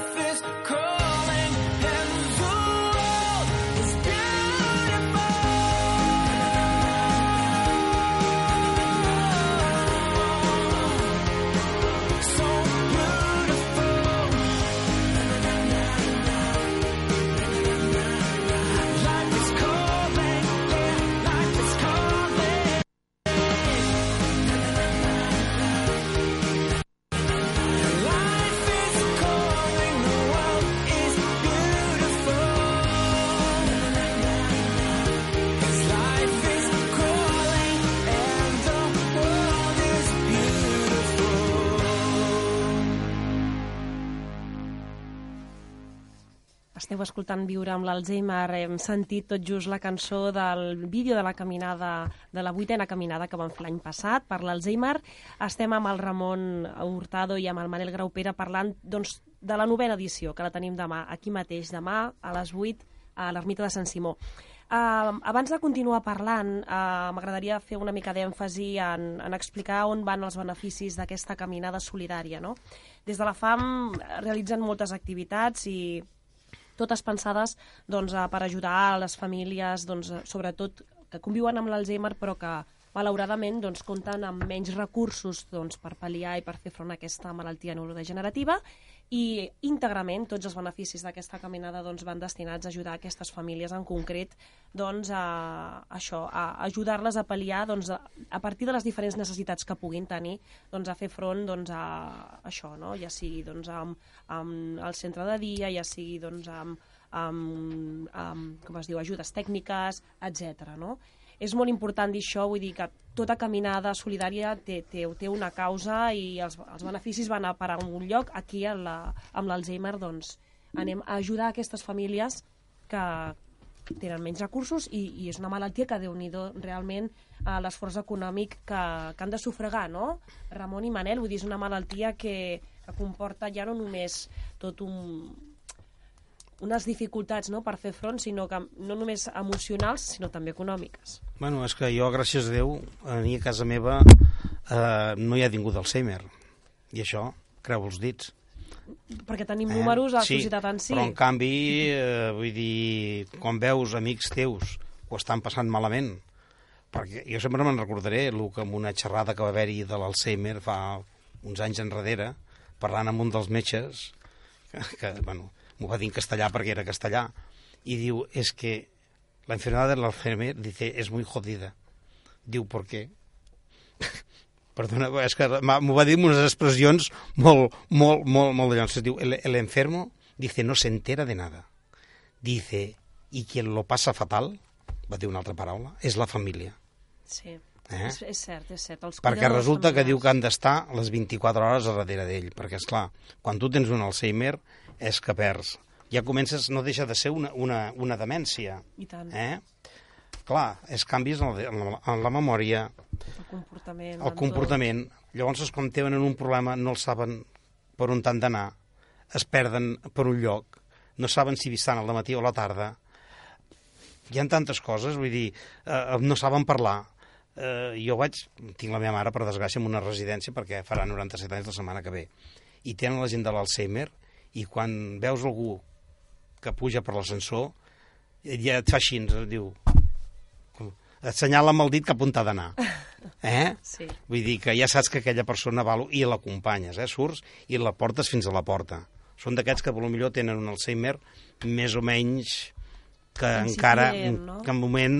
Speaker 4: breakfast.
Speaker 1: Esteu escoltant Viure amb l'Alzheimer. Hem sentit tot just la cançó del vídeo de la caminada, de la vuitena caminada que vam fer l'any passat per l'Alzheimer. Estem amb el Ramon Hurtado i amb el Manel Graupera parlant doncs, de la novena edició, que la tenim demà, aquí mateix, demà a les 8 a l'ermita de Sant Simó. Uh, abans de continuar parlant, uh, m'agradaria fer una mica d'èmfasi en, en explicar on van els beneficis d'aquesta caminada solidària. No? Des de la FAM realitzen moltes activitats i totes pensades doncs, eh, per ajudar a les famílies, doncs, eh, sobretot que conviuen amb l'Alzheimer però que malauradament doncs, compten amb menys recursos doncs, per pal·liar i per fer front a aquesta malaltia neurodegenerativa i íntegrament tots els beneficis d'aquesta caminada doncs, van destinats a ajudar aquestes famílies en concret doncs, a, això, a ajudar-les a pal·liar doncs, a, a partir de les diferents necessitats que puguin tenir doncs, a fer front doncs, a això, no? ja sigui doncs, amb, amb el centre de dia, ja sigui doncs, amb, amb, amb com es diu, ajudes tècniques, etc. No? És molt important dir això, vull dir que tota caminada solidària té, té, té una causa i els, els beneficis van a parar a un lloc. Aquí, a la, amb l'Alzheimer, doncs, anem a ajudar aquestes famílies que tenen menys recursos i, i és una malaltia que, déu nhi realment eh, l'esforç econòmic que, que han de sufragar, no? Ramon i Manel, vull dir, és una malaltia que, que comporta ja no només tot un, unes dificultats no, per fer front, sinó que no només emocionals, sinó també econòmiques.
Speaker 3: Bueno, és que jo, gràcies a Déu, a mi a casa meva eh, no hi ha ningú d'Alzheimer. I això, creu els dits.
Speaker 1: Perquè tenim números a la
Speaker 3: sí,
Speaker 1: societat en si.
Speaker 3: Però, en canvi, eh, vull dir, quan veus amics teus que ho estan passant malament, perquè jo sempre me'n recordaré el que amb una xerrada que va haver-hi de l'Alzheimer fa uns anys enrere, parlant amb un dels metges, que, que bueno, m'ho va dir en castellà perquè era castellà, i diu, és es que la enfermedad del Alzheimer, dice, es muy jodida. Diu, ¿por qué? Perdona, és que m'ho va dir amb unes expressions molt, molt, molt, molt de. Diu, el, el enfermo, dice, no se entera de nada. Dice, y quien lo pasa fatal, va dir una altra paraula, és la família.
Speaker 1: Sí,
Speaker 3: Eh?
Speaker 1: és, és cert, és cert. Els
Speaker 3: Perquè resulta que diu que han d'estar les 24 hores a darrere d'ell, perquè, és clar, quan tu tens un Alzheimer és que perds. Ja comences, no deixa de ser una, una, una demència.
Speaker 1: I tant,
Speaker 3: Eh? Clar, és canvis en la, en la, en la memòria,
Speaker 1: el comportament.
Speaker 3: el comportament. Llavors, és quan tenen un problema, no el saben per on han d'anar, es perden per un lloc, no saben si estan al matí o a la tarda. Hi ha tantes coses, vull dir, eh, no saben parlar. Eh, jo vaig, tinc la meva mare, per desgràcia, en una residència, perquè farà 97 anys la setmana que ve, i tenen la gent de l'Alzheimer, i quan veus algú que puja per l'ascensor, ja et fa així, diu, com- et senyala amb el dit cap on t'ha d'anar. Eh?
Speaker 1: Sí.
Speaker 3: Vull dir que ja saps que aquella persona val i l'acompanyes, eh? surts i la portes fins a la porta. Són d'aquests que potser tenen un Alzheimer més o menys que
Speaker 1: Incipient,
Speaker 3: encara,
Speaker 1: no?
Speaker 3: que en moment,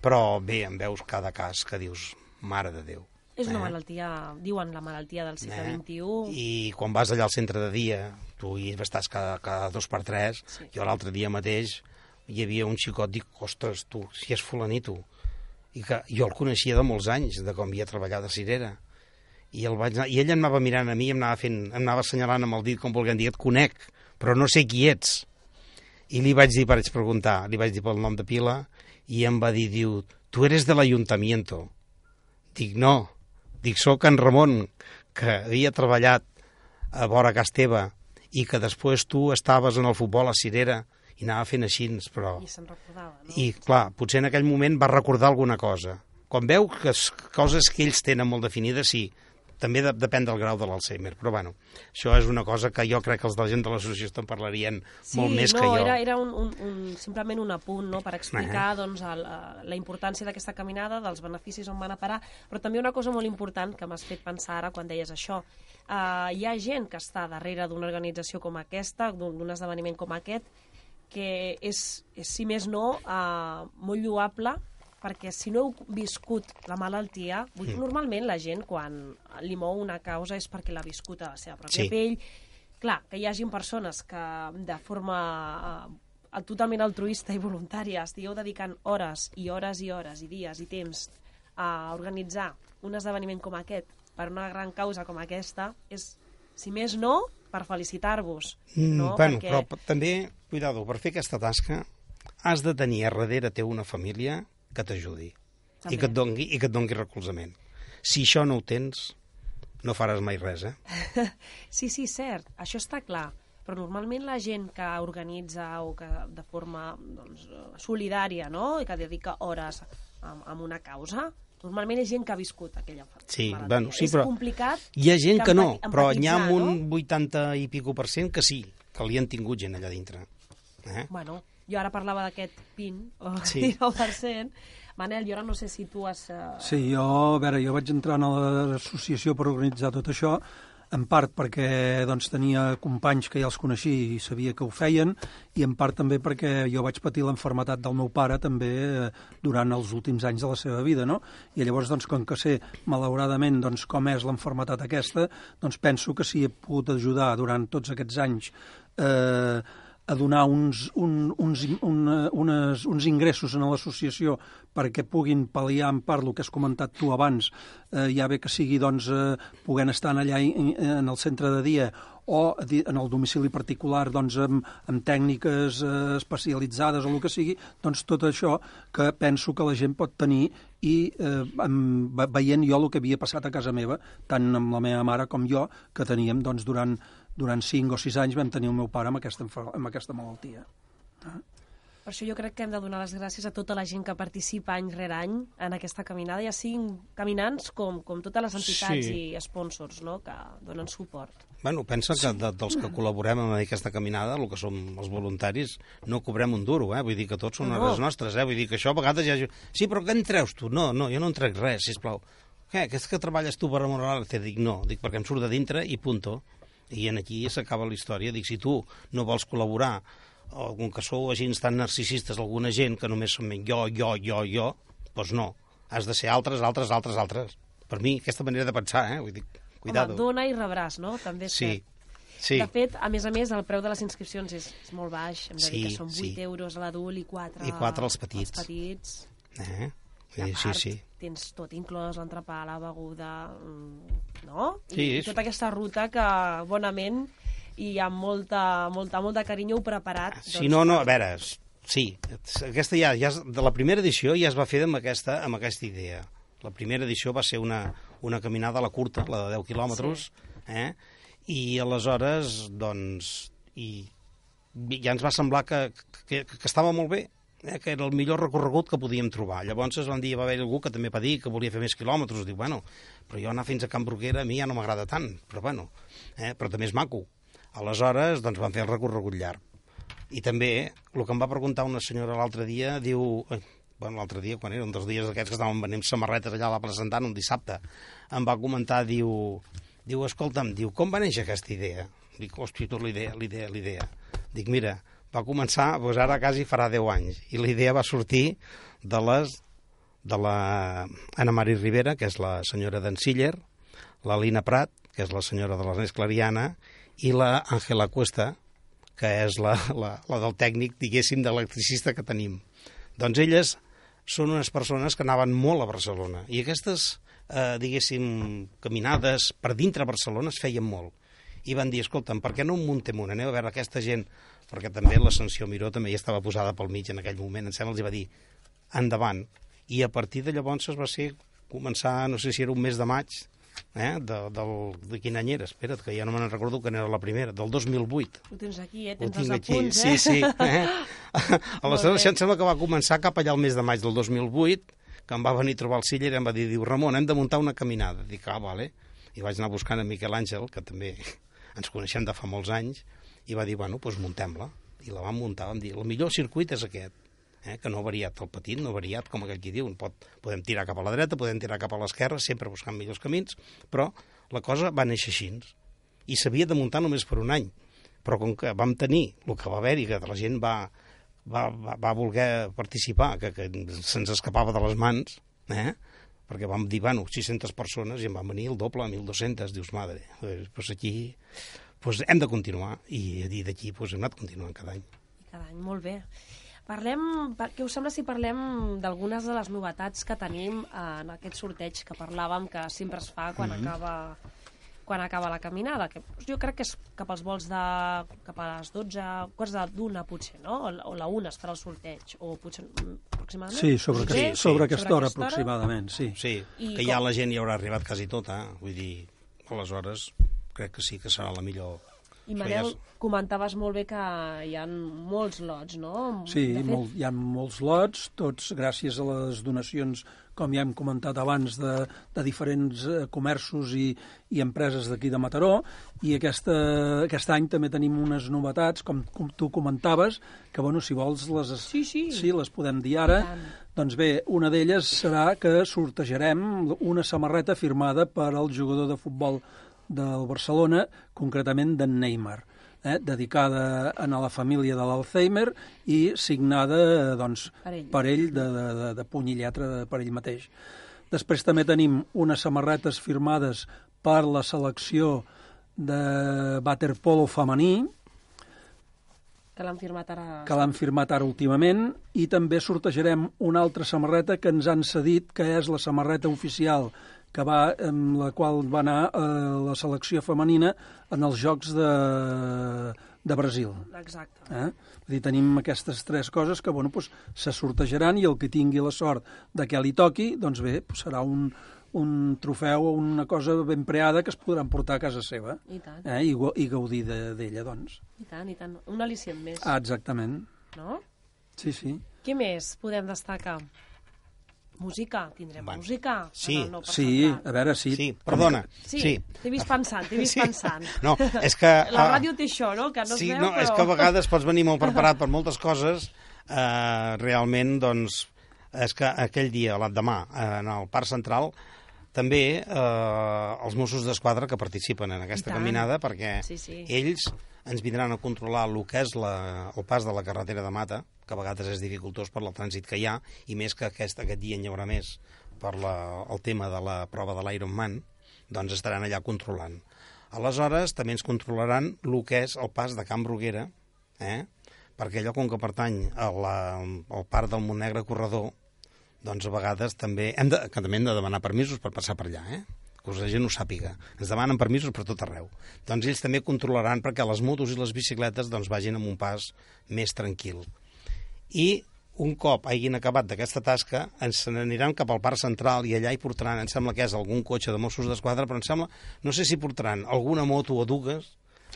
Speaker 3: però bé, en veus cada cas que dius, mare de Déu.
Speaker 1: És una
Speaker 3: Eh?
Speaker 1: malaltia, diuen la malaltia del segle
Speaker 3: Eh?
Speaker 1: XXI.
Speaker 3: I quan vas allà al centre de dia, tu hi estàs cada, cada dos per tres,
Speaker 1: Sí.
Speaker 3: jo l'altre dia mateix hi havia un xicot, dic, ostres, tu, si és fulanito, i que jo el coneixia de molts anys, de com havia treballat a Cirera, i, el vaig anar, i ell em anava mirant a mi, em anava, fent, em anava assenyalant amb el dit, com volguem dir, et conec, però no sé qui ets. I li vaig dir, vaig preguntar, li vaig dir pel nom de pila, i em va dir, diu, tu eres de l'Ayuntamiento. Dic, no, dic, sóc en Ramon, que havia treballat a vora casa teva i que després tu estaves en el futbol a Cirera i anava fent així, però...
Speaker 1: I se'n recordava, no?
Speaker 3: I, clar, potser en aquell moment va recordar alguna cosa. Quan veu que es, coses que ells tenen molt definides, sí, també de, depèn del grau de l'Alzheimer, però bueno, això és una cosa que jo crec que els de la gent de l'associació te'n parlarien
Speaker 1: Sí,
Speaker 3: molt més
Speaker 1: no,
Speaker 3: que jo.
Speaker 1: Era, era un, un, un, simplement un apunt no, per explicar doncs, el, eh, la importància d'aquesta caminada, dels beneficis on van a parar, però també una cosa molt important que m'has fet pensar ara quan deies això. Uh, hi ha gent que està darrere d'una organització com aquesta, d'un esdeveniment com aquest, que és, és si més no, uh, molt lloable perquè si no heu viscut la malaltia, dir, normalment la gent quan li mou una causa és perquè l'ha viscut a la seva pròpia
Speaker 3: Sí.
Speaker 1: pell, clar, que hi hagin persones que de forma eh, totalment altruista i voluntària estigueu dedicant hores i hores i hores i dies i temps a organitzar un esdeveniment com aquest per una gran causa com aquesta, és, si més no, per felicitar-vos.
Speaker 3: Mm,
Speaker 1: no?
Speaker 3: bueno,
Speaker 1: Perquè...
Speaker 3: però també, cuidado, per fer aquesta tasca has de tenir a darrere teu una família que t'ajudi i que, et dongui, i que et dongui recolzament. Si això no ho tens, no faràs mai res, eh?
Speaker 1: Sí, sí, cert, això està clar. però normalment la gent que organitza o que de forma doncs, solidària no? i que dedica hores a, a una causa, normalment és gent que ha viscut aquella
Speaker 3: Sí,
Speaker 1: malaltia.
Speaker 3: bueno, sí,
Speaker 1: és
Speaker 3: però
Speaker 1: complicat
Speaker 3: Hi ha gent que no, però n'hi ha un 80 i pico per cent que sí, que li han tingut gent allà dintre. Eh?
Speaker 1: Bueno, jo ara parlava d'aquest PIN, o
Speaker 3: Sí.
Speaker 1: 19%. Manel, jo ara no sé si tu has... eh,
Speaker 2: Sí, jo, a veure, jo vaig entrar a l'associació per organitzar tot això, en part perquè doncs, tenia companys que ja els coneixia i sabia que ho feien, i en part també perquè jo vaig patir l'enfermetat del meu pare també eh, durant els últims anys de la seva vida, no? I llavors, doncs, com que sé, malauradament, doncs, com és l'enfermetat aquesta, doncs penso que si he pogut ajudar durant tots aquests anys eh, a donar uns, un, uns, un, unes, uns ingressos a l'associació perquè puguin pal·liar en part el que has comentat tu abans, eh, ja bé que sigui doncs, eh, puguent estar allà en, en el centre de dia o en el domicili particular doncs, amb, amb tècniques eh, especialitzades o el que sigui, doncs tot això que penso que la gent pot tenir i eh, amb, ve- veient jo el que havia passat a casa meva, tant amb la meva mare com jo, que teníem doncs, durant, durant 5 o 6 anys vam tenir el meu pare amb aquesta, amb aquesta malaltia.
Speaker 1: Per això jo crec que hem de donar les gràcies a tota la gent que participa any rere any en aquesta caminada, ja siguin caminants com, com totes les entitats
Speaker 3: Sí.
Speaker 1: i sponsors no? que donen suport.
Speaker 3: Bueno, pensa que de, dels que col·laborem en aquesta caminada, el que som els voluntaris, no cobrem un duro, eh? Vull dir que tots són
Speaker 1: No.
Speaker 3: hores nostres, eh? Vull dir que això a vegades ja... Sí, però què en treus tu? No, no, jo no en trec res, sisplau. Què, que és que treballes tu per remunerar? Te dic, no, dic, perquè em surt de dintre i punto. I en aquí s'acaba la història. Dic, si tu no vols col·laborar, o com que sou agents tan narcisistes, alguna gent que només som jo, jo, jo, jo, doncs no. Has de ser altres, altres, altres, altres. Per mi, aquesta manera de pensar, eh? Vull dir, cuidado.
Speaker 1: Home, dona i rebràs, no? També és
Speaker 3: Sí,
Speaker 1: cert.
Speaker 3: sí.
Speaker 1: De fet, a més a més, el preu de les inscripcions és, és molt baix. Hem de dir
Speaker 3: Sí,
Speaker 1: que són 8
Speaker 3: sí.
Speaker 1: euros a l'adult i 4,
Speaker 3: I quatre als petits.
Speaker 1: als petits.
Speaker 3: Eh? Dir, sí,
Speaker 1: part,
Speaker 3: sí.
Speaker 1: Tens tot inclòs, l'entrepà, la beguda, mm, no?
Speaker 3: Sí,
Speaker 1: I
Speaker 3: és-
Speaker 1: tota aquesta ruta que, bonament, i amb molta, molta, molta carinyo heu preparat. doncs,
Speaker 3: Si no, no, a veure, sí, aquesta ja, ja, de la primera edició ja es va fer amb aquesta, amb aquesta idea. La primera edició va ser una, una caminada a la curta, la de 10 quilòmetres, eh? i aleshores, doncs, i ja ens va semblar que, que, que estava molt bé? Que era el millor recorregut que podíem trobar. Llavors es van dir, va haver algú que també va dir que volia fer més quilòmetres. Dic, bueno, però jo anar fins a Can Bruguera a mi ja no m'agrada tant, però bueno, eh? però també és maco. Aleshores, doncs, van fer el recorregut llarg. I també, el que em va preguntar una senyora l'altre dia, diu... eh, Bueno, l'altre dia, quan era un dels dies aquests que estàvem venint samarretes allà a la presentant, un dissabte, em va comentar, diu... Diu, escolta'm, diu, com va néixer aquesta idea? Dic, hosti, tu, l'idea, l'idea, l'idea. Dic, mira, va començar, doncs ara quasi farà 10 anys, i la idea va sortir de les de la Anna Mari Rivera, que és la senyora d'en Siller, la Lina Prat, que és la senyora de l'Ernest Clariana, i la Àngela Cuesta, que és la, la, la del tècnic, diguéssim, d'electricista que tenim. Doncs elles són unes persones que anaven molt a Barcelona, i aquestes, eh, diguéssim, caminades per dintre Barcelona es feien molt. I van dir, escolta'm, per què no muntem una? Aneu a veure aquesta gent, perquè també l'Ascensió Miró també ja estava posada pel mig en aquell moment, em sembla, els va dir, endavant. I a partir de llavors es va ser començar, no sé si era un mes de maig, eh? de, del, de quin any era? Espera't, que ja no me'n recordo que era la primera, del 2008.
Speaker 1: Ho tens aquí, eh?
Speaker 3: Ho
Speaker 1: Tens els
Speaker 3: tinc aquí,
Speaker 1: apunts,
Speaker 3: sí,
Speaker 1: eh?
Speaker 3: sí. Eh? Aleshores, em sembla que va començar cap allà al mes de maig del 2008, que em va venir a trobar el Siller i em va dir, diu, Ramon, hem de muntar una caminada. Dic, ah, vale. I vaig anar buscant a Miquel Àngel, que també ens coneixem de fa molts anys, i va dir, bueno, doncs muntem-la. I la vam muntar, vam dir, el millor circuit és aquest, eh? que no ha variat el petit, no ha variat, com aquell qui diu, pot, podem tirar cap a la dreta, podem tirar cap a l'esquerra, sempre buscant millors camins, però la cosa va néixer així. I s'havia de muntar només per un any. Però com que vam tenir el que va haver-hi, que la gent va, va, va, va voler participar, que, que se'ns escapava de les mans, eh? perquè vam dir, bueno, 600 persones i en van venir el doble, 1.200, dius, madre, doncs pues aquí pues hem de continuar, i, i d'aquí pues, hem anat continuant cada any.
Speaker 1: I cada any, molt bé. Parlem, què us sembla si parlem d'algunes de les novetats que tenim en aquest sorteig que parlàvem, que sempre es fa quan
Speaker 3: Mhm.
Speaker 1: acaba quan acaba la caminada, que jo crec que és cap als vols de... cap a les 12, quarts de d'una potser, no? O, la- o la una es farà el sorteig, o potser mm, aproximadament?
Speaker 2: Sí, sobre,
Speaker 1: Sí?
Speaker 2: aquest, sobre aquesta hora aproximadament, sí.
Speaker 3: Sí,
Speaker 1: I
Speaker 3: que ja
Speaker 1: com-
Speaker 3: la gent hi haurà arribat quasi tota, eh? vull dir, aleshores crec que sí que serà la millor,
Speaker 1: I Manel,
Speaker 3: ja és-
Speaker 1: comentaves molt bé que hi ha molts lots, no?
Speaker 2: Sí,
Speaker 1: de fet,
Speaker 2: molt, hi ha molts lots, tots gràcies a les donacions, com ja hem comentat abans, de, de diferents eh, comerços i, i empreses d'aquí de Mataró, i aquesta, aquest any també tenim unes novetats, com, com tu comentaves, que, bueno, si vols les,
Speaker 1: Sí, sí.
Speaker 2: sí, les podem dir ara. Doncs bé, una d'elles serà que sortejarem una samarreta firmada per al jugador de futbol del Barcelona, concretament d'en Neymar, eh, dedicada a la família de l'Alzheimer i signada eh, doncs,
Speaker 1: Per ell.
Speaker 2: per ell de, de, de, de puny i lletra de, per ell mateix. Després també tenim unes samarretes firmades per la selecció de waterpolo femení,
Speaker 1: Que l'han firmat ara...
Speaker 2: que l'han firmat ara últimament, i també sortejarem una altra samarreta que ens han cedit, que és la samarreta oficial que va, amb la qual va anar eh, la selecció femenina en els Jocs de, de Brasil.
Speaker 1: Exacte.
Speaker 2: Eh? Vull dir, tenim aquestes tres coses que bueno, doncs, se sortejaran i el que tingui la sort de que li toqui, doncs bé, doncs serà un, un trofeu o una cosa ben preada que es podran portar a casa seva
Speaker 1: I tant,
Speaker 2: eh? I, i gaudir de- d'ella, doncs.
Speaker 1: i tant, i tant. Un al·licient més,
Speaker 2: Ah, exactament.
Speaker 1: no?
Speaker 2: Sí, sí.
Speaker 1: Què més podem destacar? Música, tindrem
Speaker 3: Bueno,
Speaker 1: música.
Speaker 3: sí,
Speaker 1: el nou
Speaker 2: Sí, a veure, sí.
Speaker 3: Sí, perdona.
Speaker 1: Sí, sí. t'he vist pensant, t'he vist
Speaker 3: Sí.
Speaker 1: pensant.
Speaker 3: No, és que...
Speaker 1: La
Speaker 3: ah,
Speaker 1: ràdio té això, no?, que no
Speaker 3: sí,
Speaker 1: es veu,
Speaker 3: no,
Speaker 1: però...
Speaker 3: és que a vegades pots venir molt preparat per moltes coses. Eh, realment, doncs, és que aquell dia, l'endemà, en el Parc Central, també eh, els Mossos d'Esquadra que participen en aquesta caminada, perquè
Speaker 1: Sí, sí.
Speaker 3: ells ens vindran a controlar el que és la, el pas de la carretera de Mata, que a vegades és dificultós per el trànsit que hi ha, i més que aquest, aquest dia n'hi haurà més per la, el tema de la prova de l'Ironman, doncs estaran allà controlant. Aleshores, també ens controlaran el que és el pas de Camp Bruguera, eh? perquè allò, com que pertany a la, al parc del Montnegre Corredor, doncs a vegades també hem de, que també hem de demanar permisos per passar per allà, eh? que la gent ho sàpiga. Ens demanen permisos per tot arreu. Doncs ells també controlaran perquè les motos i les bicicletes doncs, vagin amb un pas més tranquil. I un cop hagin acabat d'aquesta tasca, ens se n'aniran cap al Parc Central i allà hi portaran, em sembla que és algun cotxe de Mossos d'Esquadra, però em sembla, no sé si portaran alguna moto o dues,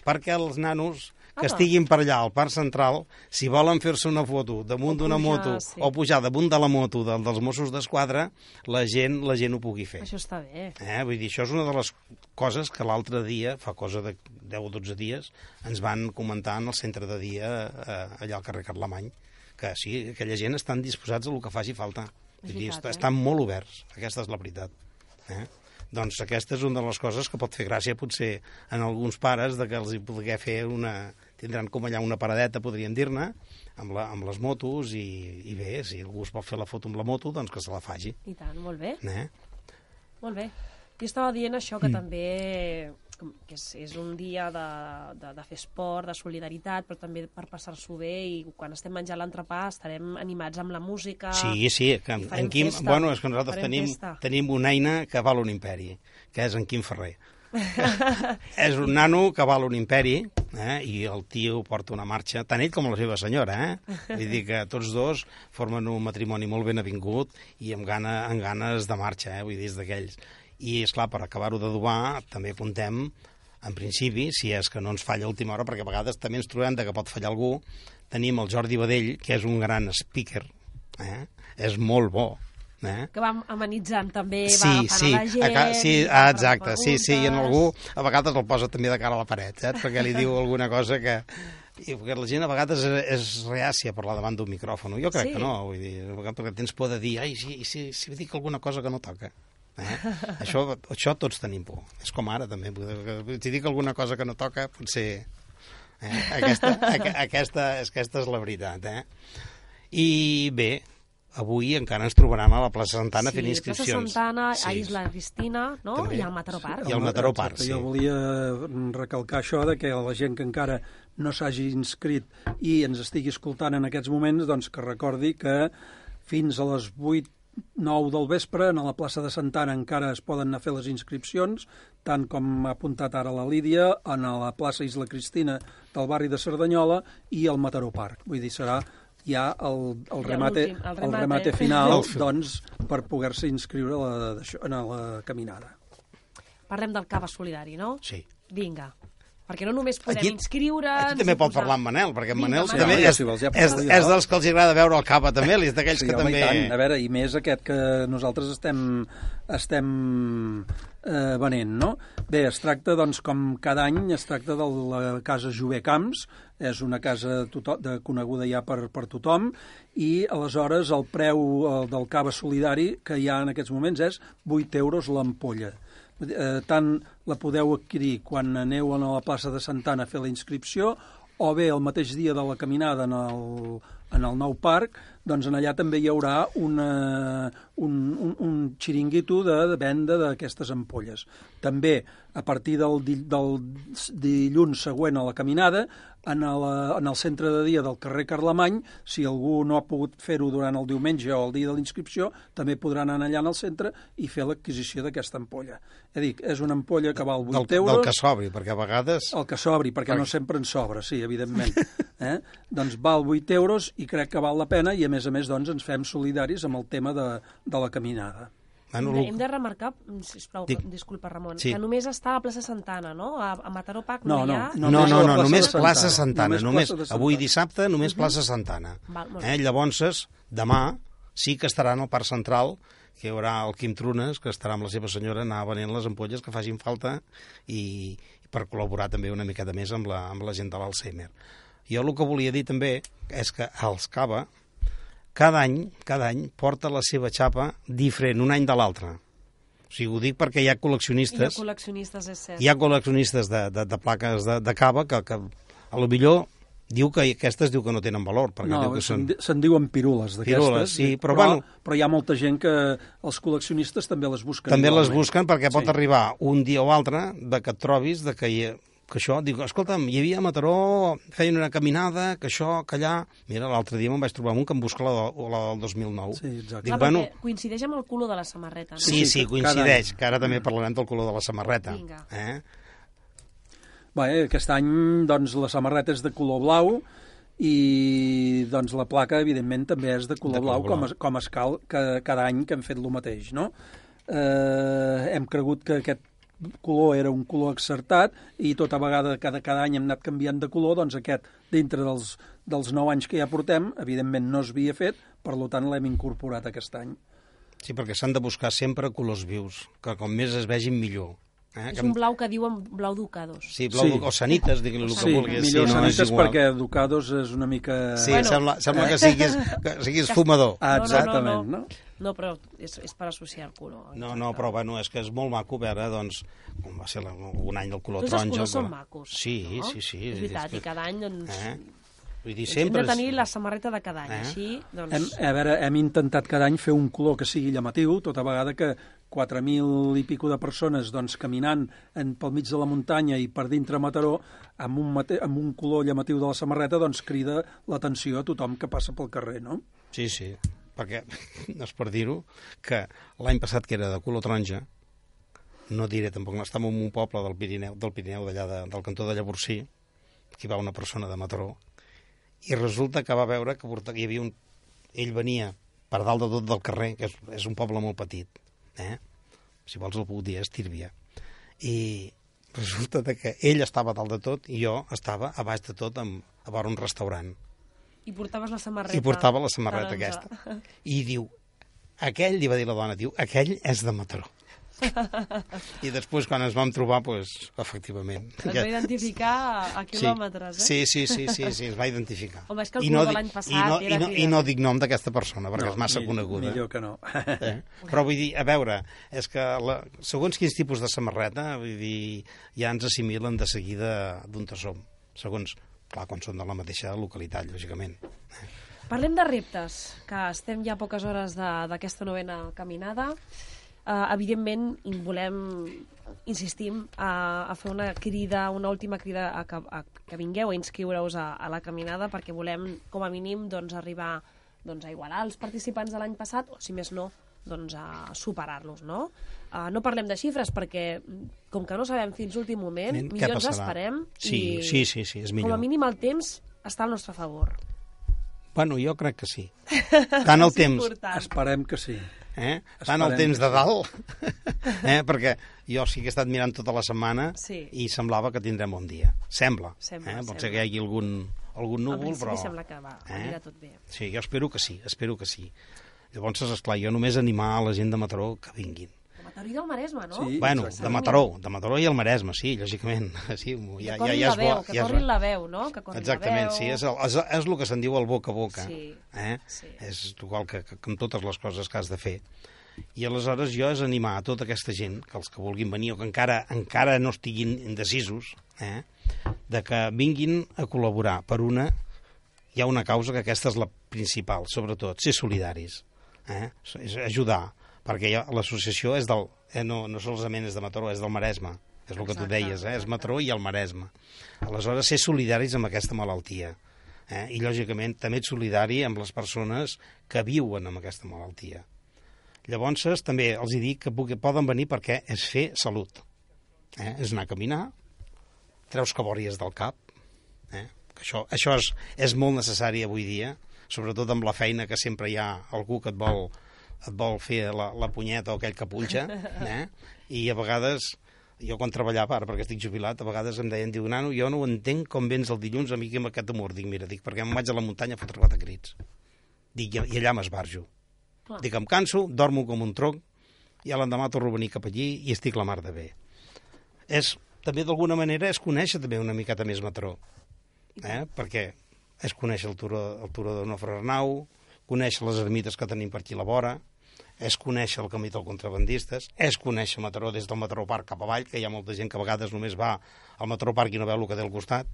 Speaker 3: perquè els nanos que estiguin per allà al Parc Central, si volen fer-se una foto damunt d'una moto
Speaker 1: sí.
Speaker 3: o pujar damunt de la moto del, dels Mossos d'Esquadra, la gent, la gent ho pugui fer.
Speaker 1: Això està bé.
Speaker 3: Eh? Vull dir, això és una de les coses que l'altre dia, fa cosa de 10 o 12 dies, ens van comentar en el centre de dia eh, allà al carrer Carlemany, que sí, aquella gent estan disposats a el que faci falta. Vull dir,
Speaker 1: veritat, eh?
Speaker 3: estan molt oberts, aquesta és la veritat. Eh? Doncs aquesta és una de les coses que pot fer gràcia potser en alguns pares de que els hi poder fer una... tindran com allà una paradeta, podríem dir-ne, amb, la, amb les motos i, i bé, si algú es pot fer la foto amb la moto, doncs que se la faci.
Speaker 1: I tant, molt bé.
Speaker 3: Eh?
Speaker 1: Molt bé. Jo estava dient això,
Speaker 3: Mm.
Speaker 1: que també com que és, és un dia de, de, de fer esport, de solidaritat, però també per passar-s'ho bé i quan estem menjant l'entrepà estarem animats amb la música.
Speaker 3: Sí, sí, que en, en Quim,
Speaker 1: festa.
Speaker 3: bueno, és que nosaltres tenim,
Speaker 1: festa.
Speaker 3: tenim una eina que val un imperi, que és en Quim Ferrer. és un nano que val un imperi eh? i el tio porta una marxa, tant ell com la seva senyora, eh? Vull dir que tots dos formen un matrimoni molt ben avingut i amb, gana, amb ganes de marxa, eh? vull dir, és d'aquells. I, és clar per acabar-ho d'adobar, també apuntem, en principi, si és que no ens falla a última hora, perquè a vegades també ens trobem de que pot fallar algú, tenim el Jordi Badell, que és un gran speaker, eh? és molt bo, eh?
Speaker 1: Que va amenitzant també, va
Speaker 3: Sí,
Speaker 1: agafant
Speaker 3: sí,
Speaker 1: a la gent...
Speaker 3: sí, ah, exacte, sí, sí, i en algú a vegades el posa també de cara a la paret, saps? perquè li diu alguna cosa que... I perquè la gent a vegades és, és reàcia parlar davant d'un micròfon. Jo crec
Speaker 1: Sí.
Speaker 3: que no, vull dir, a vegades perquè tens por de dir, ai, si, si, si dic alguna cosa que no toca. Eh? això, això tots tenim por. És com ara, també. Si dic alguna cosa que no toca, potser... Eh? Aquesta, aqu aquesta, aquesta és la veritat, eh? I bé, avui encara ens trobaran a la plaça Santana fent inscripcions.
Speaker 1: Plaça Santana,
Speaker 3: Sí.
Speaker 1: a Isla Cristina, no?
Speaker 3: També.
Speaker 1: I al Mataró Park.
Speaker 3: I al Mataró Park,
Speaker 2: Exacte,
Speaker 3: sí.
Speaker 2: Jo volia recalcar això de que la gent que encara no s'hagi inscrit i ens estigui escoltant en aquests moments, doncs que recordi que fins a les 8 9 del vespre, a la plaça de Santana encara es poden anar a fer les inscripcions, tant com ha apuntat ara la Lídia, en la plaça Isla Cristina del barri de Cerdanyola i al Mataró Park. Vull dir, serà ja el, el,
Speaker 1: Ja
Speaker 2: remate,
Speaker 1: el
Speaker 2: el
Speaker 1: remate.
Speaker 2: remate final
Speaker 3: El fi-
Speaker 2: doncs, per poder-se inscriure a la, d'això- en la caminada.
Speaker 1: Parlem del cava solidari, no?
Speaker 3: Sí.
Speaker 1: Vinga. Perquè no només podem
Speaker 3: Aquí-
Speaker 1: inscriure'ns...
Speaker 3: Aquí també pot
Speaker 1: posar-
Speaker 3: parlar amb Manel, perquè en
Speaker 1: Vinga,
Speaker 3: Manel
Speaker 1: Manel.
Speaker 3: també
Speaker 2: Ja,
Speaker 3: és,
Speaker 2: si vols, ja
Speaker 3: és,
Speaker 2: jo.
Speaker 3: és dels que els agrada veure el cava també, és d'aquells que
Speaker 2: home,
Speaker 3: també...
Speaker 2: i tant. A veure, i més aquest que nosaltres estem, estem eh, venent, no? Bé, es tracta, doncs, com cada any, es tracta de la casa Jové Camps, és una casa tothom, de, coneguda ja per, per tothom, i aleshores el preu eh, del cava solidari que hi ha en aquests moments és 8 euros l'ampolla. Eh, tant la podeu adquirir quan aneu a la plaça de Santana a fer la inscripció o bé el mateix dia de la caminada en el, en el nou parc, doncs en allà també hi haurà una, un, un, un xiringuito de, de venda d'aquestes ampolles. També, a partir del, del dilluns següent a la caminada, en el, en el centre de dia del carrer Carlemany, si algú no ha pogut fer-ho durant el diumenge o el dia de l'inscripció, també podran anar allà en el centre i fer l'adquisició d'aquesta ampolla. És a dir, és una ampolla que val 8
Speaker 3: del,
Speaker 2: euros...
Speaker 3: del que sobri, perquè a vegades...
Speaker 2: El que sobri, perquè no sempre en sobra, sí, evidentment. Eh? doncs val 8 euros i crec que val la pena i, a més a més, doncs, ens fem solidaris amb el tema de, de la caminada.
Speaker 3: Bueno,
Speaker 1: Hem de- Hem de remarcar, sisplau,
Speaker 3: Dic-
Speaker 1: disculpa Ramon,
Speaker 3: Sí.
Speaker 1: que només està a la plaça Santana, no? A, a Mataró Park
Speaker 2: No,
Speaker 1: no, hi
Speaker 2: no,
Speaker 1: ha...
Speaker 3: No,
Speaker 2: Només
Speaker 3: no, no,
Speaker 2: plaça
Speaker 3: només plaça
Speaker 2: Santana.
Speaker 3: Santana.
Speaker 2: Només
Speaker 3: Només,
Speaker 2: plaça de
Speaker 3: avui dissabte, només plaça Santana.
Speaker 1: Val,
Speaker 3: Eh? Llavors, demà sí que estarà en el Parc Central, que hi haurà el Quim Trunes, que estarà amb la seva senyora anar venent les ampolles que facin falta i, i per col·laborar també una miqueta més amb la, amb la gent de l'Alzheimer. Jo el que volia dir també és que els Cava cada any, cada any porta la seva xapa diferent un any de l'altre. O sigui, ho dic perquè hi ha
Speaker 1: Hi ha
Speaker 3: col·leccionistes
Speaker 1: col·leccionistes, és cert.
Speaker 3: hi ha col·leccionistes de, de, de plaques de, de cava que, que a lo millor diu que aquestes diu que no tenen valor, perquè
Speaker 2: No,
Speaker 3: diu que són...
Speaker 2: se'n diuen pirules d'aquestes.
Speaker 3: Pirules, sí, però
Speaker 2: però,
Speaker 3: bueno.
Speaker 2: però hi ha molta gent que els col·leccionistes també les busquen.
Speaker 3: També les
Speaker 2: igualment.
Speaker 3: busquen perquè pot
Speaker 2: Sí.
Speaker 3: arribar un dia o altre de que et trobis de que, hi, que això, dic, escolta'm, hi havia a Mataró, feien una caminada, que això, que allà... Mira, l'altre dia me'n vaig trobar un que em busca la, de, la del 2009.
Speaker 2: Sí, exacte.
Speaker 3: Dic,
Speaker 1: Clar,
Speaker 3: bueno,
Speaker 1: coincideix amb el color de la samarreta, no?
Speaker 3: sí,
Speaker 2: Sí,
Speaker 3: sí, coincideix, que ara també parlarem del color de la samarreta.
Speaker 1: Vinga.
Speaker 3: Eh?
Speaker 2: Bé, aquest any doncs, la samarreta és de color blau i doncs, la placa, evidentment, també és de color
Speaker 3: De color
Speaker 2: blau,
Speaker 3: blau.
Speaker 2: com, es, com es cal que, cada any que hem fet el mateix. No? Eh, hem cregut que aquest color era un color accertat i tota vegada, cada, cada any hem anat canviant de color, doncs aquest, dintre dels, dels 9 anys que ja portem, evidentment no es havia fet, per tant l'hem incorporat aquest any.
Speaker 3: Sí, perquè s'han de buscar sempre colors vius, que com més es vegin millor. Eh?
Speaker 1: És un blau que diuen blau ducados.
Speaker 3: Sí, blau,
Speaker 2: Sí.
Speaker 3: o sanites, diguin el que
Speaker 2: Sí,
Speaker 3: vulguis.
Speaker 2: millor
Speaker 3: sí, no, és
Speaker 2: sanites
Speaker 3: igual.
Speaker 2: perquè Ducados és una mica...
Speaker 3: Sí,
Speaker 1: Bueno.
Speaker 3: sembla, sembla que siguis, que siguis fumador.
Speaker 2: Ah,
Speaker 1: No, no, no,
Speaker 2: exactament,
Speaker 1: no.
Speaker 2: no?
Speaker 1: No, però és, és per associar el color.
Speaker 3: No, no, però bueno, és que és molt maco veure, doncs, com va ser un any del color
Speaker 1: Tots els
Speaker 3: taronja.
Speaker 1: colors són macos.
Speaker 3: Sí,
Speaker 1: no?
Speaker 3: sí, sí.
Speaker 1: És veritat, i cada any, doncs...
Speaker 3: Eh? Vull dir,
Speaker 1: Sempre hem de tenir la samarreta de cada any,
Speaker 3: Eh?
Speaker 1: així, doncs...
Speaker 2: Hem, a veure, hem intentat cada any fer un color que sigui llamatiu, tota vegada que 4.000 i pico de persones doncs, caminant en, pel mig de la muntanya i per dintre Mataró amb un, mate, amb un color llamatiu de la samarreta doncs crida l'atenció a tothom que passa pel carrer, no?
Speaker 3: Sí, sí, perquè, és per dir-ho, que l'any passat que era de color taronja, no diré tampoc, estàvem en un poble del Pirineu, del Pirineu d'allà de, del cantó de Llavorsí, que hi va una persona de Mataró, i resulta que va veure que hi havia un... Ell venia per dalt de tot del carrer, que és, és un poble molt petit, eh? si vols el puc dir, és Tírvia. I resulta que ell estava dalt de tot i jo estava a baix de tot amb, a veure un restaurant.
Speaker 1: I portaves la samarreta.
Speaker 3: I portava la samarreta
Speaker 1: taronja.
Speaker 3: aquesta. I diu, aquell, li va dir la dona, diu, aquell és de Mataró. I després, quan ens vam trobar, doncs, efectivament.
Speaker 1: Es va identificar a quilòmetres, eh?
Speaker 3: Sí, sí, sí, sí, sí, es va identificar.
Speaker 1: Home, és que el
Speaker 3: I
Speaker 1: color de l'any passat
Speaker 3: i no,
Speaker 1: era
Speaker 3: i, no, I no dic nom d'aquesta persona, perquè és massa
Speaker 2: mi-
Speaker 3: coneguda.
Speaker 2: Millor que no.
Speaker 3: Eh? Però vull dir, a veure, és que la, segons quins tipus de samarreta, vull dir, ja ens assimilen de seguida d'on som. Segons, clar, quan són de la mateixa localitat, lògicament.
Speaker 1: Parlem de reptes, que estem ja a poques hores de- d'aquesta novena caminada. Uh, evidentment, volem, insistim, a, a fer una crida, una última crida a que, a, que vingueu a inscriure-us a, a la caminada perquè volem, com a mínim, doncs, arribar doncs, a igualar els participants de l'any passat, o si més no, doncs, a superar-los, no? Uh, no parlem de xifres perquè, com que no sabem fins l'últim moment,
Speaker 3: Nen, què
Speaker 1: millor ens esperem
Speaker 3: Sí,
Speaker 1: i,
Speaker 3: sí, sí, sí, és
Speaker 1: com
Speaker 3: millor.
Speaker 1: a mínim, el temps està al nostre favor.
Speaker 3: Bueno, jo crec que sí. Tant el temps,
Speaker 1: important.
Speaker 2: Esperem que sí.
Speaker 3: Eh? Tant el
Speaker 2: Esperem
Speaker 3: temps de dalt, eh? perquè jo sí que he estat mirant tota la setmana
Speaker 1: Sí.
Speaker 3: i semblava que tindrem bon dia. Sembla.
Speaker 1: Sembla,
Speaker 3: eh? Pot
Speaker 1: sembla.
Speaker 3: ser que hi hagi algun, algun
Speaker 1: Al
Speaker 3: núvol, però...
Speaker 1: sembla que va,
Speaker 3: Eh?
Speaker 1: anirà tot bé.
Speaker 3: Sí, jo espero que sí, espero que sí. Llavors, esclar, jo només animar a la gent de Mataró que vinguin.
Speaker 1: De Mataró i del Maresme, no?
Speaker 2: Sí.
Speaker 3: bueno,
Speaker 2: exacte.
Speaker 3: de Mataró, de Mataró i el Maresme, sí, lògicament. Sí,
Speaker 1: Que
Speaker 3: ja, ja, ja
Speaker 1: la
Speaker 3: és
Speaker 1: veu,
Speaker 3: bo.
Speaker 1: que
Speaker 3: ja
Speaker 1: corrin
Speaker 3: bo.
Speaker 1: la veu, no? Que
Speaker 3: Exactament,
Speaker 1: la veu.
Speaker 3: sí, és el, és, és el que se'n diu el boca a boca.
Speaker 1: Sí,
Speaker 3: Eh?
Speaker 1: sí.
Speaker 3: És igual que, que, que amb totes les coses que has de fer. I aleshores jo és animar a tota aquesta gent, que els que vulguin venir o que encara encara no estiguin indecisos, eh? de que vinguin a col·laborar. Per una, hi ha una causa que aquesta és la principal, sobretot, ser solidaris, eh? és ajudar, perquè ja l'associació és del, eh, no, no solament és de Mataró, és del Maresme, és el que tu
Speaker 1: Exacte,
Speaker 3: deies, eh? és. Mataró i el Maresme. Aleshores, ser solidaris amb aquesta malaltia. Eh? I, lògicament, també ets solidari amb les persones que viuen amb aquesta malaltia. Llavors, també els hi dic que puc, poden venir perquè és fer salut. Eh? És anar a caminar, treus cabòries del cap, eh? que això, això és, és molt necessari avui dia, sobretot amb la feina que sempre hi ha algú que et vol, et vol fer la, la punyeta o aquell que punxa, eh? i a vegades, jo quan treballava, ara perquè estic jubilat, a vegades em deien, diu, nano, jo no ho entenc com vens el dilluns a mi amb aquest humor. Dic, mira, dic, perquè em vaig a la muntanya a fotre quatre crits. Dic, i, i allà m'esbarjo.
Speaker 1: Clar.
Speaker 3: Dic, em canso, dormo com un tronc, i a l'endemà torno a venir cap allí i estic la mar de bé. És, també d'alguna manera, és conèixer també una miqueta més Mataró, eh? perquè és conèixer el turó, el turó de Nofre Arnau, conèixer les ermites que tenim per aquí a la vora, és conèixer el camí dels contrabandistes, és conèixer Mataró des del Mataró Parc cap avall, que hi ha molta gent que a vegades només va al Mataró Parc i no veu el que té al costat,